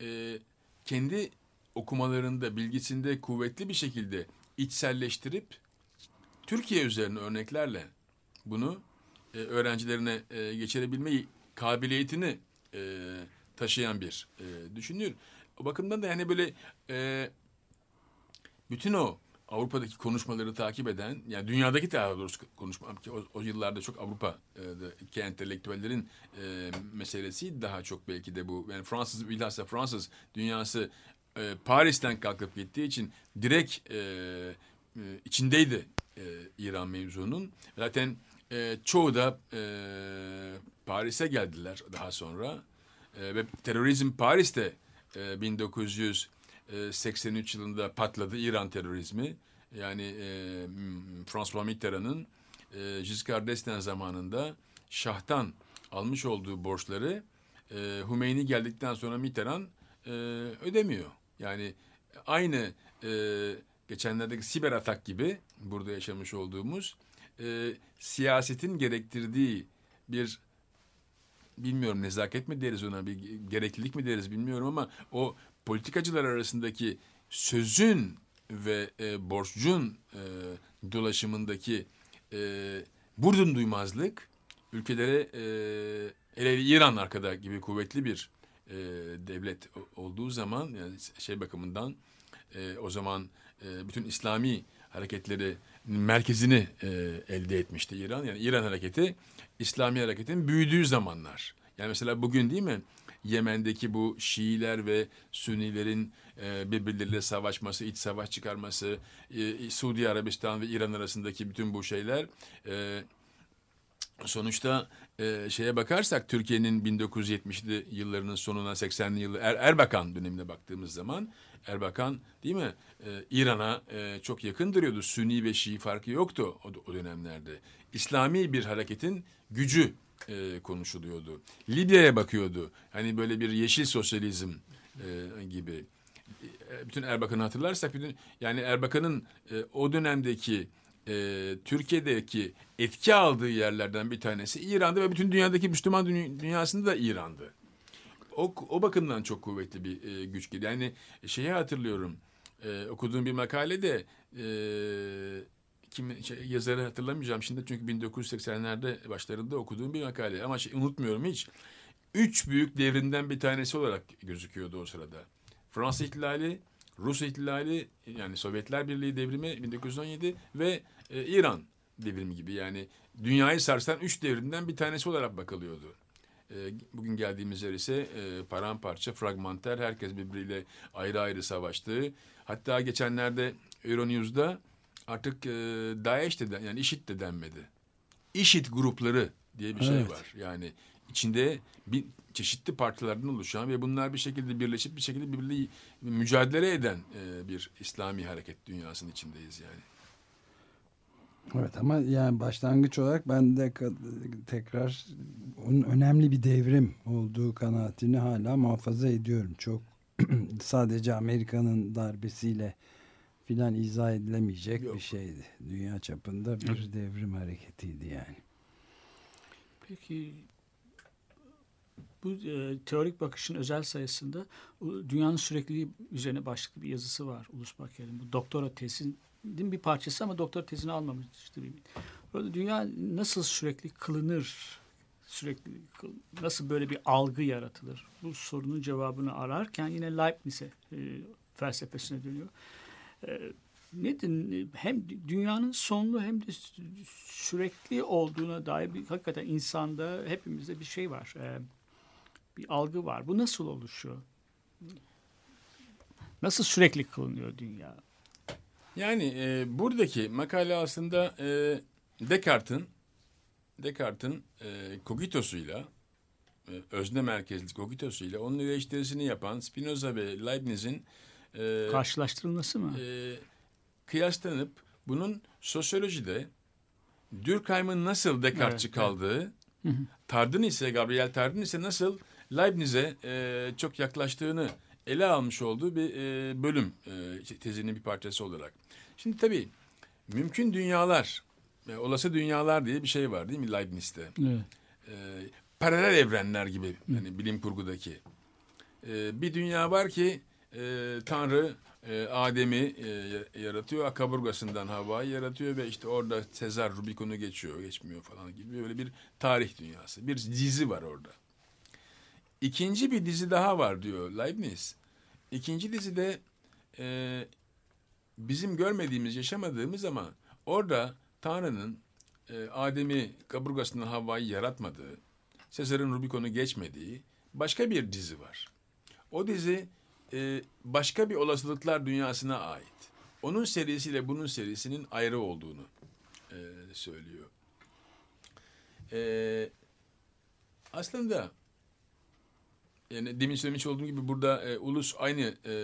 e, kendi okumalarında, bilgisinde kuvvetli bir şekilde içselleştirip Türkiye üzerine örneklerle bunu e, öğrencilerine e, geçirebilmeyi kabiliyetini e, taşıyan bir e, düşünür. O bakımdan da yani böyle e, bütün o Avrupa'daki konuşmaları takip eden, yani dünyadaki daha doğrusu konuşma, ki o, o yıllarda çok Avrupa'daki entelektüellerin e, meselesi daha çok belki de bu. Yani Fransız, bilhassa Fransız dünyası e, Paris'ten kalkıp gittiği için direkt e, e, içindeydi e, İran mevzunun. Zaten e, çoğu da e, Paris'e geldiler daha sonra. E, ve terörizm Paris'te e, 1983 yılında patladı İran terörizmi. Yani e, François Mitterrand'ın e, Giscard d'Estaing zamanında Şah'tan almış olduğu borçları e, Hümeyni geldikten sonra Mitterrand e, ödemiyor. Yani aynı e, geçenlerdeki siber atak gibi burada yaşamış olduğumuz e, siyasetin gerektirdiği bir bilmiyorum nezaket mi deriz ona bir gereklilik mi deriz bilmiyorum ama o politikacılar arasındaki sözün ve e, borcun e, dolaşımındaki e, vurdum duymazlık ülkelere e, hele İran arkada gibi kuvvetli bir e, devlet olduğu zaman yani şey bakımından e, o zaman e, bütün İslami hareketleri merkezini e, elde etmişti İran. Yani İran hareketi İslami hareketin büyüdüğü zamanlar. Yani mesela bugün değil mi Yemen'deki bu Şiiler ve Sünnilerin e, birbirleriyle savaşması, iç savaş çıkarması, e, Suudi Arabistan ve İran arasındaki bütün bu şeyler e, sonuçta e, şeye bakarsak Türkiye'nin 1970'li yıllarının sonuna 80'li yıllar er, Erbakan dönemine baktığımız zaman Erbakan değil mi e, İran'a e, çok yakın duruyordu. Sünni ve Şii farkı yoktu o, o dönemlerde. İslami bir hareketin gücü e, konuşuluyordu. Libya'ya bakıyordu. Hani böyle bir yeşil sosyalizm e, gibi. E, bütün Erbakan'ı hatırlarsak bütün yani Erbakan'ın e, o dönemdeki e, Türkiye'deki etki aldığı yerlerden bir tanesi İran'dı ve bütün dünyadaki Müslüman düny- dünyasında da İran'dı. O, o bakımdan çok kuvvetli bir e, güç gibi. Yani şeyi hatırlıyorum. E, okuduğum bir makalede e, kim şey, yazarı hatırlamayacağım şimdi çünkü 1980'lerde başlarında okuduğum bir makale ama şey, unutmuyorum hiç. Üç büyük devrimden bir tanesi olarak gözüküyordu o sırada. Fransız ihtilali, Rus ihtilali yani Sovyetler Birliği devrimi 1917 ve e, İran devrimi gibi yani dünyayı sarsan üç devrimden bir tanesi olarak bakılıyordu. E, bugün geldiğimiz yer ise e, paramparça, fragmanter, herkes birbiriyle ayrı ayrı savaştı. Hatta geçenlerde Euronews'da artık e, DAEŞ de yani IŞİD de denmedi. IŞİD grupları diye bir şey Evet. var. Yani içinde bir çeşitli partilerden oluşan ve bunlar bir şekilde birleşip bir şekilde birbirle mücadele eden e, bir İslami hareket dünyasının içindeyiz yani. Evet ama yani başlangıç olarak ben de tekrar onun önemli bir devrim olduğu kanaatini hala muhafaza ediyorum. Çok sadece Amerika'nın darbesiyle filan izah edilemeyecek Yok. bir şeydi. Dünya çapında bir devrim hareketiydi yani. Peki bu e, teorik bakışın özel sayısında dünyanın sürekliliği üzerine başlıklı bir yazısı var Ulus Baker'in. Bu doktora tezinin bir parçası ama doktora tezini almamıştı. Böyle dünya nasıl sürekli kılınır? Sürekli nasıl böyle bir algı yaratılır? Bu sorunun cevabını ararken yine Leibniz'e e, felsefesine dönüyor. E, nedir? Hem dünyanın sonlu hem de sü- sürekli olduğuna dair bir hakikaten insanda hepimizde bir şey var. E, bir algı var. Bu nasıl oluşuyor? Nasıl sürekli kılınıyor dünya? Yani e, buradaki makale aslında e, Descartes'in Descartes'in e, kogitosuyla e, özne merkezli kogitosuyla onun eleştirisini yapan Spinoza ve Leibniz'in e, Karşılaştırılması mı? e, kıyaslanıp bunun sosyolojide Durkheim'in nasıl Descartes'çi Evet, kaldığı, Tardın ise Gabriel Tardın ise nasıl Leibniz'e e, çok yaklaştığını ele almış olduğu bir e, bölüm e, tezinin bir parçası olarak. Şimdi tabii mümkün dünyalar, e, olası dünyalar diye bir şey var değil mi Leibniz'te? Evet. e, paralel evrenler gibi hani bilim kurgudaki. E, bir dünya var ki e, Tanrı e, Adem'i e, yaratıyor. Kaburgasından Havva'yı yaratıyor ve işte orada Sezar Rubikon'u geçiyor, geçmiyor falan gibi böyle bir tarih dünyası. Bir dizi var orada. İkinci bir dizi daha var diyor Leibniz. İkinci dizide e, bizim görmediğimiz, yaşamadığımız ama orada Tanrı'nın e, Adem'i kaburgasından Havva'yı yaratmadığı, Sezar'ın Rubikon'u geçmediği başka bir dizi var. O dizi e, başka bir olasılıklar dünyasına ait. Onun serisiyle bunun serisinin ayrı olduğunu e, söylüyor. E, aslında yani demin söylemiş olduğum gibi burada e, ulus aynı e,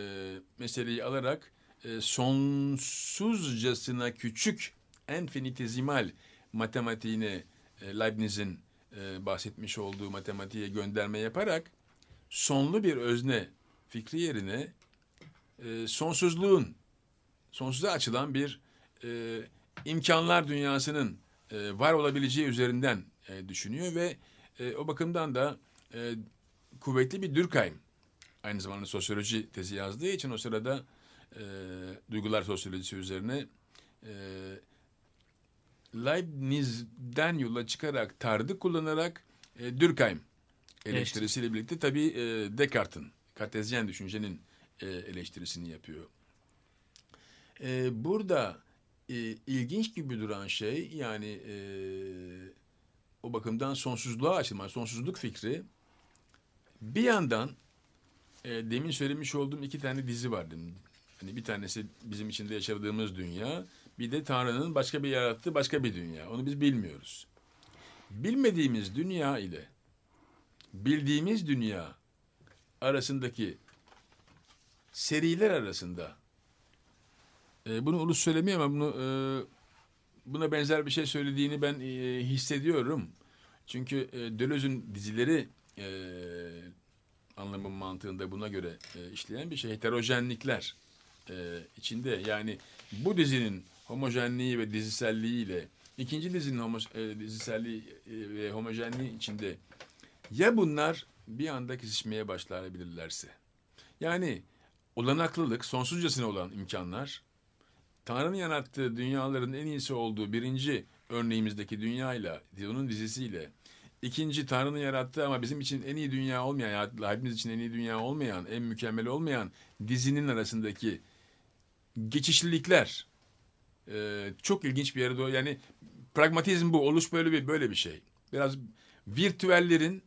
meseleyi alarak e, sonsuzcasına küçük enfinitezimal matematiğine e, Leibniz'in e, bahsetmiş olduğu matematiğe gönderme yaparak sonlu bir özne fikri yerine e, sonsuzluğun sonsuza açılan bir e, imkanlar dünyasının e, var olabileceği üzerinden e, düşünüyor ve e, o bakımdan da e, kuvvetli bir Durkheim aynı zamanda sosyoloji tezi yazdığı için o sırada e, duygular sosyolojisi üzerine e, Leibniz'den yola çıkarak tardı kullanarak e, Durkheim eleştirisiyle birlikte tabii e, Descartes'in kartezyen düşüncenin e, eleştirisini yapıyor. E, burada e, ilginç gibi duran şey yani e, o bakımdan sonsuzluğa açılma, sonsuzluk fikri bir yandan e, demin söylemiş olduğum iki tane dizi var. Hani bir tanesi bizim içinde yaşadığımız dünya, bir de Tanrı'nın başka bir yarattığı başka bir dünya. Onu biz bilmiyoruz. Bilmediğimiz dünya ile bildiğimiz dünya arasındaki seriler arasında e, bunu ulus söylemiyor ama bunu e, buna benzer bir şey söylediğini ben e, hissediyorum. Çünkü e, Deleuze'ün dizileri e, anlamın mantığında buna göre e, işleyen bir şey. Heterojenlikler e, içinde yani bu dizinin homojenliği ve diziselliğiyle ikinci dizinin homo, e, diziselliği e, ve homojenliği içinde ya bunlar bir anda kesişmeye başlayabilirlerse. Yani olanaklılık, sonsuzcasına olan imkanlar, Tanrı'nın yarattığı dünyaların en iyisi olduğu birinci örneğimizdeki dünyayla, onun dizisiyle, ikinci Tanrı'nın yarattığı ama bizim için en iyi dünya olmayan, hepimiz için en iyi dünya olmayan, en mükemmel olmayan dizinin arasındaki geçişlilikler e, çok ilginç bir yere doğru. Yani pragmatizm bu, oluş böyle bir böyle bir şey. Biraz virtüellerin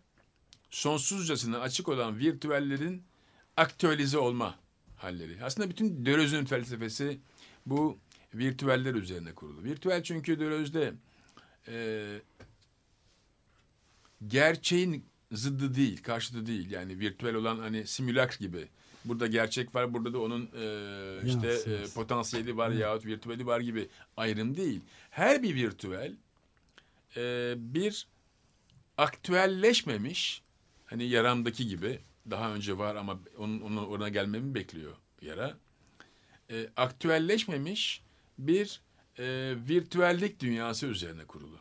sonsuzcasına açık olan virtüellerin aktüelize olma halleri. Aslında bütün Deleuze'ün felsefesi bu virtüeller üzerine kurulu. Virtüel çünkü Deleuze'de e, gerçeğin zıddı değil, karşıtı değil. Yani virtüel olan hani simülak gibi. Burada gerçek var, burada da onun e, işte e, potansiyeli var yahut virtüeli var gibi ayrım değil. Her bir virtüel e, bir aktüelleşmemiş hani yaramdaki gibi daha önce var ama onun, onun orana gelmemi bekliyor yara. E, aktüelleşmemiş bir e, virtüellik dünyası üzerine kurulu.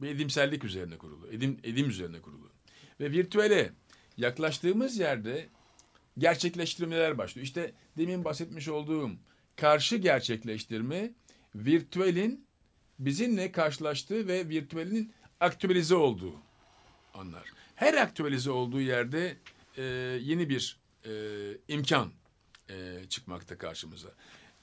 Bir edimsellik üzerine kurulu. Edim, edim üzerine kurulu. Ve virtüele yaklaştığımız yerde gerçekleştirmeler başlıyor. İşte demin bahsetmiş olduğum karşı gerçekleştirme virtüelin bizimle karşılaştığı ve virtüelin aktüelize olduğu anlar. Her aktüelize olduğu yerde e, yeni bir e, imkan e, çıkmakta karşımıza.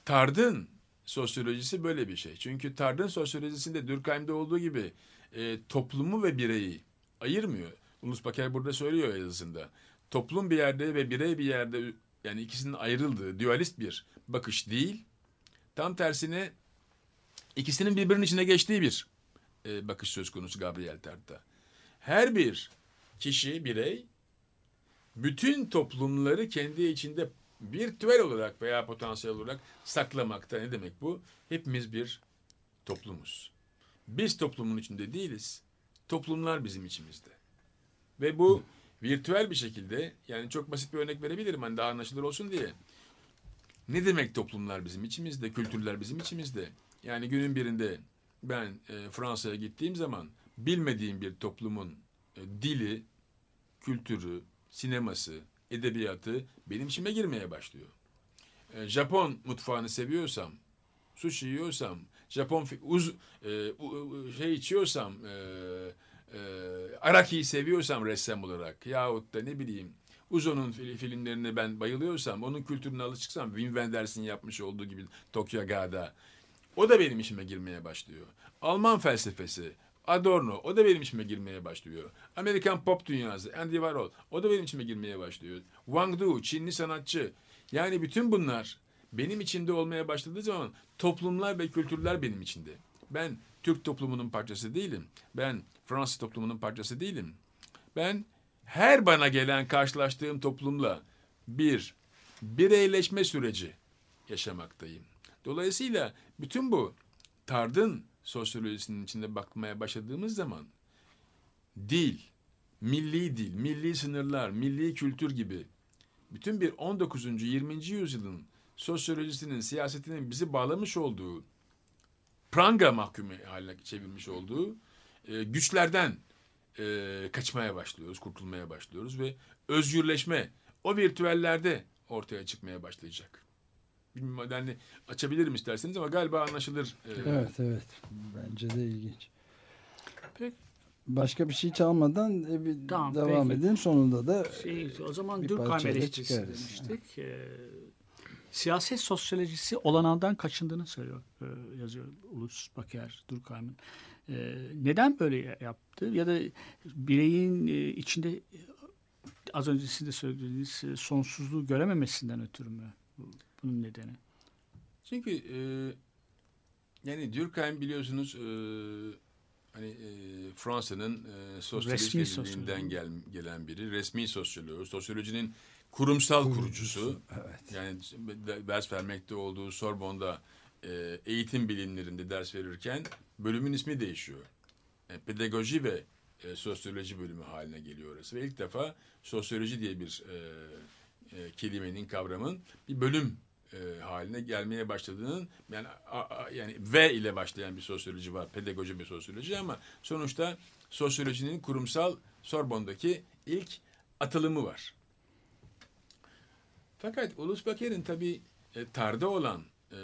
Tard'ın sosyolojisi böyle bir şey. Çünkü Tard'ın sosyolojisinde Durkheim'de olduğu gibi e, toplumu ve bireyi ayırmıyor. Ulus Baker burada söylüyor yazısında. Toplum bir yerde ve birey bir yerde yani ikisinin ayrıldığı dualist bir bakış değil. Tam tersine ikisinin birbirinin içine geçtiği bir e, bakış söz konusu Gabriel Tard'da. Her bir kişi, birey bütün toplumları kendi içinde virtüel olarak veya potansiyel olarak saklamakta. Ne demek bu? Hepimiz bir toplumuz. Biz toplumun içinde değiliz. Toplumlar bizim içimizde. Ve bu virtüel bir şekilde yani çok basit bir örnek verebilirim hani daha anlaşılır olsun diye. Ne demek toplumlar bizim içimizde, kültürler bizim içimizde? Yani günün birinde ben e, Fransa'ya gittiğim zaman bilmediğim bir toplumun e, dili, kültürü, sineması, edebiyatı benim içime girmeye başlıyor. E, Japon mutfağını seviyorsam, sushi yiyorsam, Japon uz, e, u- şey içiyorsam, e, e, Araki'yi seviyorsam ressam olarak yahut da ne bileyim Uzo'nun fil- filmlerine ben bayılıyorsam, onun kültürüne alışıksam, Wim Wenders'in yapmış olduğu gibi Tokyo Ga'da, o da benim işime girmeye başlıyor. Alman felsefesi, Adorno, o da benim işime girmeye başlıyor. Amerikan pop dünyası, Andy Warhol, o da benim içime girmeye başlıyor. Wang Du, Çinli sanatçı. Yani bütün bunlar benim içimde olmaya başladığı zaman toplumlar ve kültürler benim içinde. Ben Türk toplumunun parçası değilim. Ben Fransız toplumunun parçası değilim. Ben her bana gelen karşılaştığım toplumla bir bireyleşme süreci yaşamaktayım. Dolayısıyla bütün bu Tard'ın sosyolojisinin içinde bakmaya başladığımız zaman dil, milli dil, milli sınırlar, milli kültür gibi bütün bir 19. 20. yüzyılın sosyolojisinin, siyasetinin bizi bağlamış olduğu, pranga mahkumu haline çevirmiş olduğu e, güçlerden e, kaçmaya başlıyoruz, kurtulmaya başlıyoruz ve özgürleşme o virtüellerde ortaya çıkmaya başlayacak. Bilmiyorum nedenle açabilirim isterseniz ama galiba anlaşılır. e, Evet evet. Bence de ilginç. Peki. Başka bir şey çalmadan e, bir Tamam, devam peki. edelim. Sonunda da Şey, o zaman parçayla eleştirisi demiştik. Ee, siyaset sosyolojisi olanağından kaçındığını söylüyor, e, yazıyor Ulus Baker Durkheim'in. Ee, neden böyle yaptı? Ya da bireyin e, içinde e, az önce sizin de söylediğiniz e, sonsuzluğu görememesinden ötürü mü bu- bunun nedeni? Çünkü e, yani Durkheim biliyorsunuz e, hani e, Fransa'nın e, sosyolojik Resmi edebiyatından sosyoloji. gel, gelen biri. Resmi sosyoloğu, sosyolojinin kurumsal kurucusu. evet. Yani de- ders vermekte olduğu Sorbonne'da e, eğitim bilimlerinde ders verirken bölümün ismi değişiyor. E, pedagoji ve e, sosyoloji bölümü haline geliyor orası. Ve ilk defa sosyoloji diye bir e, e, kelimenin, kavramın bir bölüm e, haline gelmeye başladığının yani a- a- yani V ile başlayan bir sosyoloji var. Pedagoji bir sosyoloji ama sonuçta sosyolojinin kurumsal Sorbonne'daki ilk atılımı var. Fakat Ulus Baker'in tabi e, tarda olan e,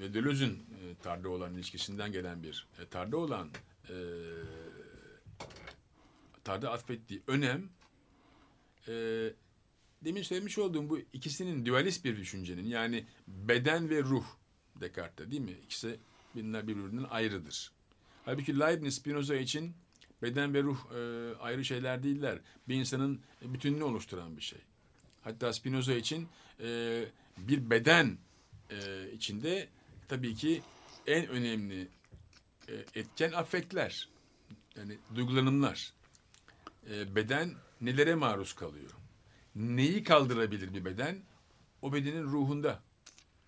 ve Deleuze'ün e, tarda olan ilişkisinden gelen bir e, tarda olan e, tarda atfettiği önem e, demin söylemiş olduğum bu ikisinin dualist bir düşüncenin yani beden ve ruh Descartes'te değil mi? İkisi birbirinden birbirinden ayrıdır. Halbuki Leibniz Spinoza için beden ve ruh e, ayrı şeyler değiller. Bir insanın bütününü oluşturan bir şey. Hatta Spinoza için e, bir beden e, içinde tabii ki en önemli e, etken affektler. Yani duygulanımlar. E, beden nelere maruz kalıyor? Neyi kaldırabilir bir beden? O bedenin ruhunda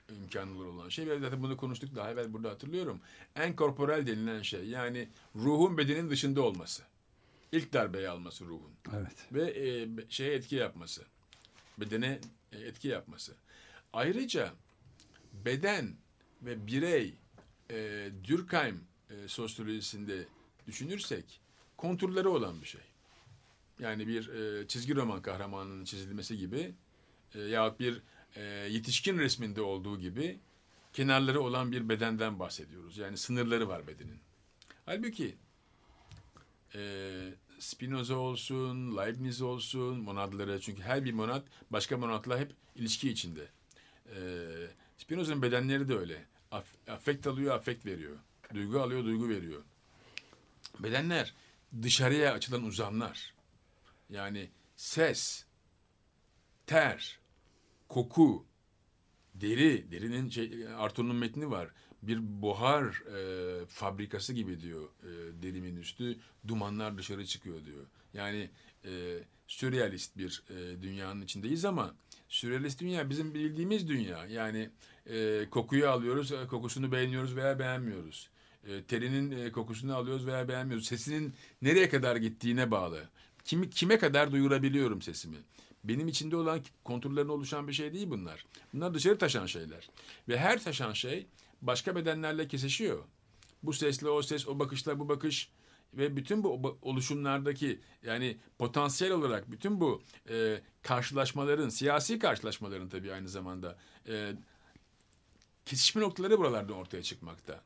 imkanları olan şey. Ve zaten bunu konuştuk daha evvel burada hatırlıyorum. Enkorporal denilen şey yani ruhun bedenin dışında olması. İlk darbeyi alması ruhun Evet. ve e, şeye etki yapması. Bedene e, etki yapması. Ayrıca beden ve birey e, Durkheim e, sosyolojisinde düşünürsek konturları olan bir şey. Yani bir e, çizgi roman kahramanının çizilmesi gibi e, yahut bir e, yetişkin resminde olduğu gibi kenarları olan bir bedenden bahsediyoruz. Yani sınırları var bedenin. Halbuki e, Spinoza olsun, Leibniz olsun, monadları çünkü her bir monad başka monadla hep ilişki içinde. E, Spinoza'nın bedenleri de öyle. Af, affekt alıyor, affekt veriyor. Duygu alıyor, duygu veriyor. Bedenler dışarıya açılan uzamlar. Yani ses, ter, koku, deri, derinin şey, Arthur'un metni var. Bir buhar e, fabrikası gibi diyor e, derimin üstü. Dumanlar dışarı çıkıyor diyor. Yani e, sürrealist bir e, dünyanın içindeyiz ama sürrealist dünya bizim bildiğimiz dünya. Yani e, kokuyu alıyoruz, e, kokusunu beğeniyoruz veya beğenmiyoruz. E, terinin e, kokusunu alıyoruz veya beğenmiyoruz. Sesinin nereye kadar gittiğine bağlı. Kimi, kime kadar duyurabiliyorum sesimi? Benim içinde olan konturların oluşan bir şey değil bunlar. Bunlar dışarı taşan şeyler. Ve her taşan şey başka bedenlerle kesişiyor. Bu sesle o ses, o bakışla bu bakış ve bütün bu oluşumlardaki yani potansiyel olarak bütün bu e, karşılaşmaların siyasi karşılaşmaların tabii aynı zamanda e, kesişme noktaları buralarda ortaya çıkmakta.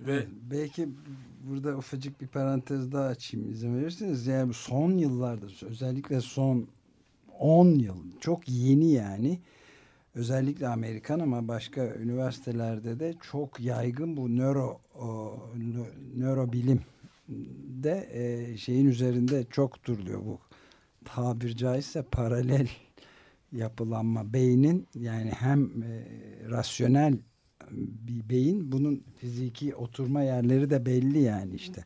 Ve Belki burada ufacık bir parantez daha açayım izin verirseniz. Yani son yıllarda özellikle son 10 yıl çok yeni yani. Özellikle Amerikan ama başka üniversitelerde de çok yaygın bu nöro nörobilim de e, şeyin üzerinde çok duruluyor. Bu tabir caizse paralel yapılanma beynin yani hem e, rasyonel bir beyin bunun fiziki oturma yerleri de belli yani işte.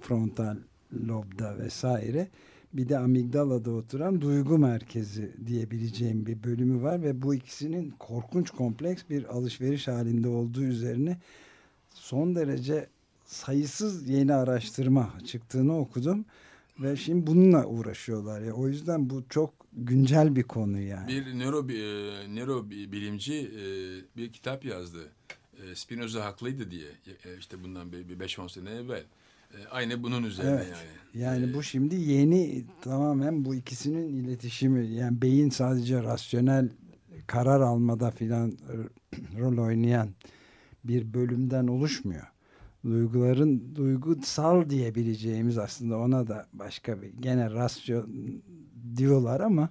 Frontal lobda vesaire bir de amigdalada oturan duygu merkezi diyebileceğim bir bölümü var ve bu ikisinin korkunç kompleks bir alışveriş halinde olduğu üzerine son derece sayısız yeni araştırma çıktığını okudum ve şimdi bununla uğraşıyorlar ya o yüzden bu çok güncel bir konu yani. bir nöro e, nöro bilimci e, bir kitap yazdı. E, Spinoza haklıydı diye e, işte bundan bir bir 5-10 sene evvel. E, aynı bunun üzerine Evet. yani. Yani E, bu şimdi yeni tamamen bu ikisinin iletişimi yani beyin sadece rasyonel karar almada filan r- rol oynayan bir bölümden oluşmuyor. Duyguların duygusal diyebileceğimiz aslında ona da başka bir gene rasyon diyorlar ama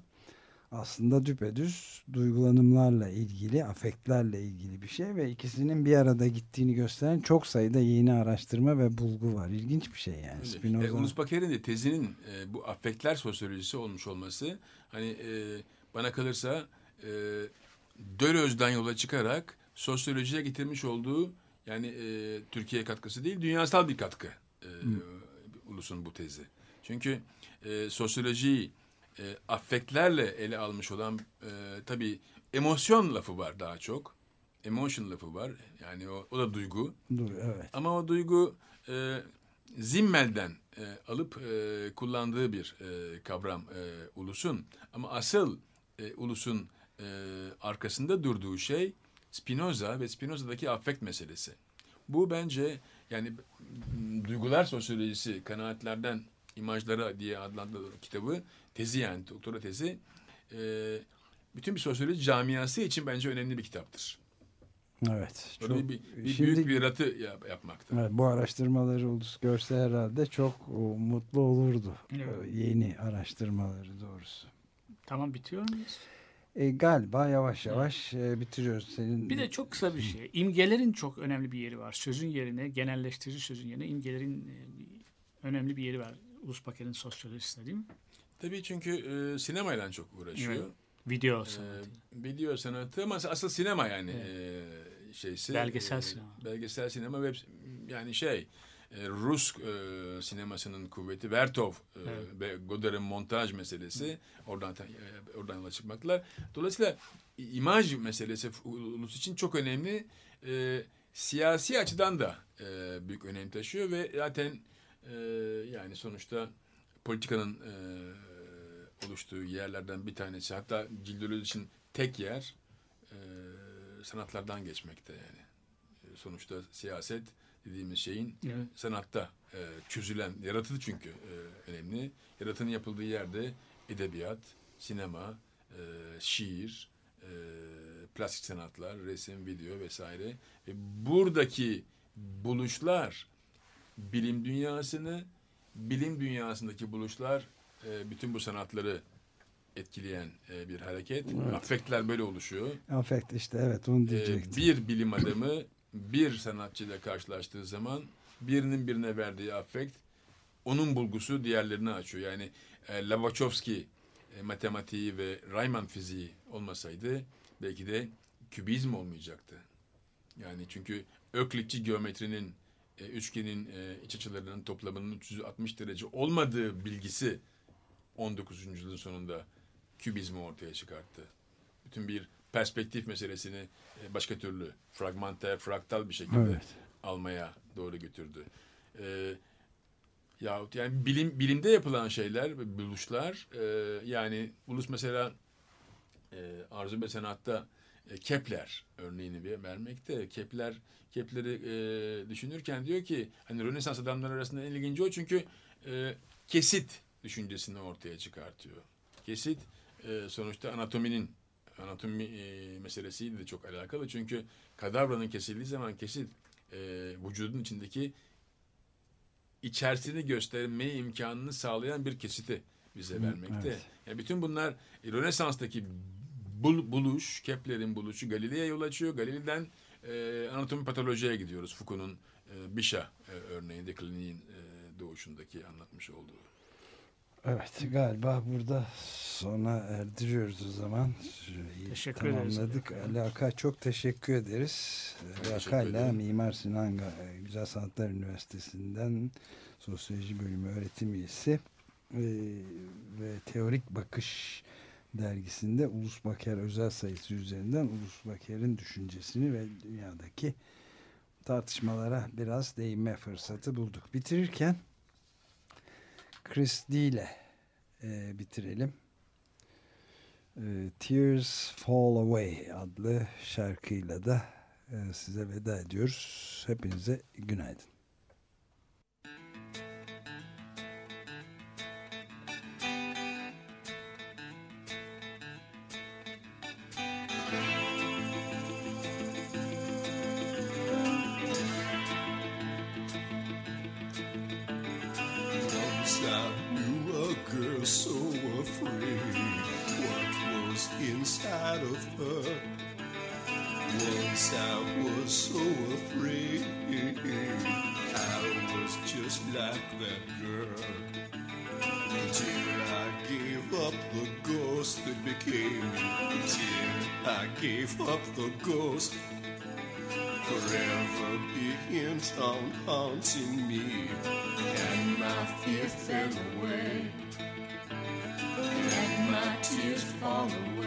aslında düpedüz duygulanımlarla ilgili, afektlerle ilgili bir şey ve ikisinin bir arada gittiğini gösteren çok sayıda yeni araştırma ve bulgu var. İlginç bir şey yani. Spinoza. E, Ulus Baker'in de tezinin e, bu affektler sosyolojisi olmuş olması hani e, bana kalırsa e, Döloz'dan yola çıkarak sosyolojiye getirmiş olduğu yani e, Türkiye katkısı değil dünyasal bir katkı e, Ulus'un bu tezi. Çünkü e, sosyolojiyi e, affektlerle ele almış olan e, tabii emosyon lafı var daha çok. Emotion lafı var. Yani o, o da duygu. Dur, evet. Ama o duygu e, Zimmel'den e, alıp e, kullandığı bir e, kavram e, ulusun. Ama asıl e, ulusun e, arkasında durduğu şey Spinoza ve Spinoza'daki affekt meselesi. Bu bence yani duygular sosyolojisi kanaatlerden imajlara diye adlandırılan kitabı tezi yani doktora tezi e, bütün bir sosyoloji camiası için bence önemli bir kitaptır. Evet. Çok, bir, bir şimdi büyük bir ratı yap- yapmakta. evet, bu araştırmaları Ulus görse herhalde çok o, mutlu olurdu. Evet. O yeni araştırmaları doğrusu. Tamam bitiyor muyuz? E, galiba yavaş yavaş e, bitiriyoruz. Senin Bir de çok kısa bir şey. İmgelerin çok önemli bir yeri var. Sözün yerine, genelleştirici sözün yerine imgelerin e, önemli bir yeri var. Ulus Baker'in sosyolojisinde değil mi? Tabii çünkü e, sinemayla çok uğraşıyor. Evet. Video E, sanatı. video sanatı ama asıl sinema yani e, şeysi. Belgesel e, sinema. Belgesel sinema ve yani şey e, Rus e, sinemasının kuvveti Vertov e, Evet. ve Godard'ın montaj meselesi oradan e, oradan yola çıkmaktalar. Dolayısıyla imaj meselesi ulus için çok önemli. E, siyasi açıdan da e, büyük önem taşıyor ve zaten e, yani sonuçta politikanın e, oluştuğu yerlerden bir tanesi hatta Cildoloji için tek yer e, sanatlardan geçmekte yani. E, sonuçta siyaset dediğimiz şeyin Evet. sanatta e, çözülen, yaratıcı çünkü e, önemli. Yaratının yapıldığı yerde edebiyat, sinema, e, şiir, e, plastik sanatlar, resim, video vesaire. Ve buradaki buluşlar bilim dünyasını, bilim dünyasındaki buluşlar e, bütün bu sanatları etkileyen e, bir hareket. Afektler böyle oluşuyor. afekt işte evet onu Ee, diyecektim. bir bilim adamı bir sanatçıyla karşılaştığı zaman birinin birine verdiği affekt onun bulgusu diğerlerini açıyor. Yani e, Lobachevsky e, matematiği ve Riemann fiziği olmasaydı belki de kübizm olmayacaktı. Yani çünkü Öklitçi geometrinin e, üçgenin e, iç açılarının toplamının 360 derece olmadığı bilgisi 19. yüzyılın sonunda kübizmi ortaya çıkarttı. Bütün bir perspektif meselesini e, başka türlü fragmanter, fraktal bir şekilde Evet. almaya doğru götürdü. Ee, yahut yani bilim bilimde yapılan şeyler ve buluşlar e, yani ulus mesela e, arzu ve sanatta e, Kepler örneğini bir vermekte. Kepler Kepler'i e, düşünürken diyor ki hani Rönesans adamları arasında en ilginci o çünkü e, kesit düşüncesini ortaya çıkartıyor. Kesit e, sonuçta anatominin anatomi e, meselesiyle de çok alakalı çünkü kadavranın kesildiği zaman kesit e, vücudun içindeki içerisini gösterme imkanını sağlayan bir kesiti bize vermekte. evet. Yani bütün bunlar e, Rönesans'taki bul- buluş, Kepler'in buluşu Galile'ye yol açıyor. Galile'den e, anatomi patolojiye gidiyoruz. Foucault'un e, Bichat e, örneğinde kliniğin e, doğuşundaki anlatmış olduğu. Evet galiba burada sona erdiriyoruz o zaman. Süreyi Teşekkür ederiz. tamamladık. Ali Akay çok teşekkür ederiz. Ali teşekkür Akay'la ederim. Mimar Sinan Ga- Güzel Sanatlar Üniversitesi'nden Sosyoloji Bölümü öğretim üyesi Ee, ve Teorik Bakış dergisinde Ulus Baker özel sayısı üzerinden Ulus Baker'in düşüncesini ve dünyadaki tartışmalara biraz değinme fırsatı bulduk. Bitirirken Chris D ile e, bitirelim. E, Tears Fall Away adlı şarkıyla da e, size veda ediyoruz. Hepinize günaydın. Gave up the ghost. Forever begins on haunting me, and my fear fell away, and my tears fall away,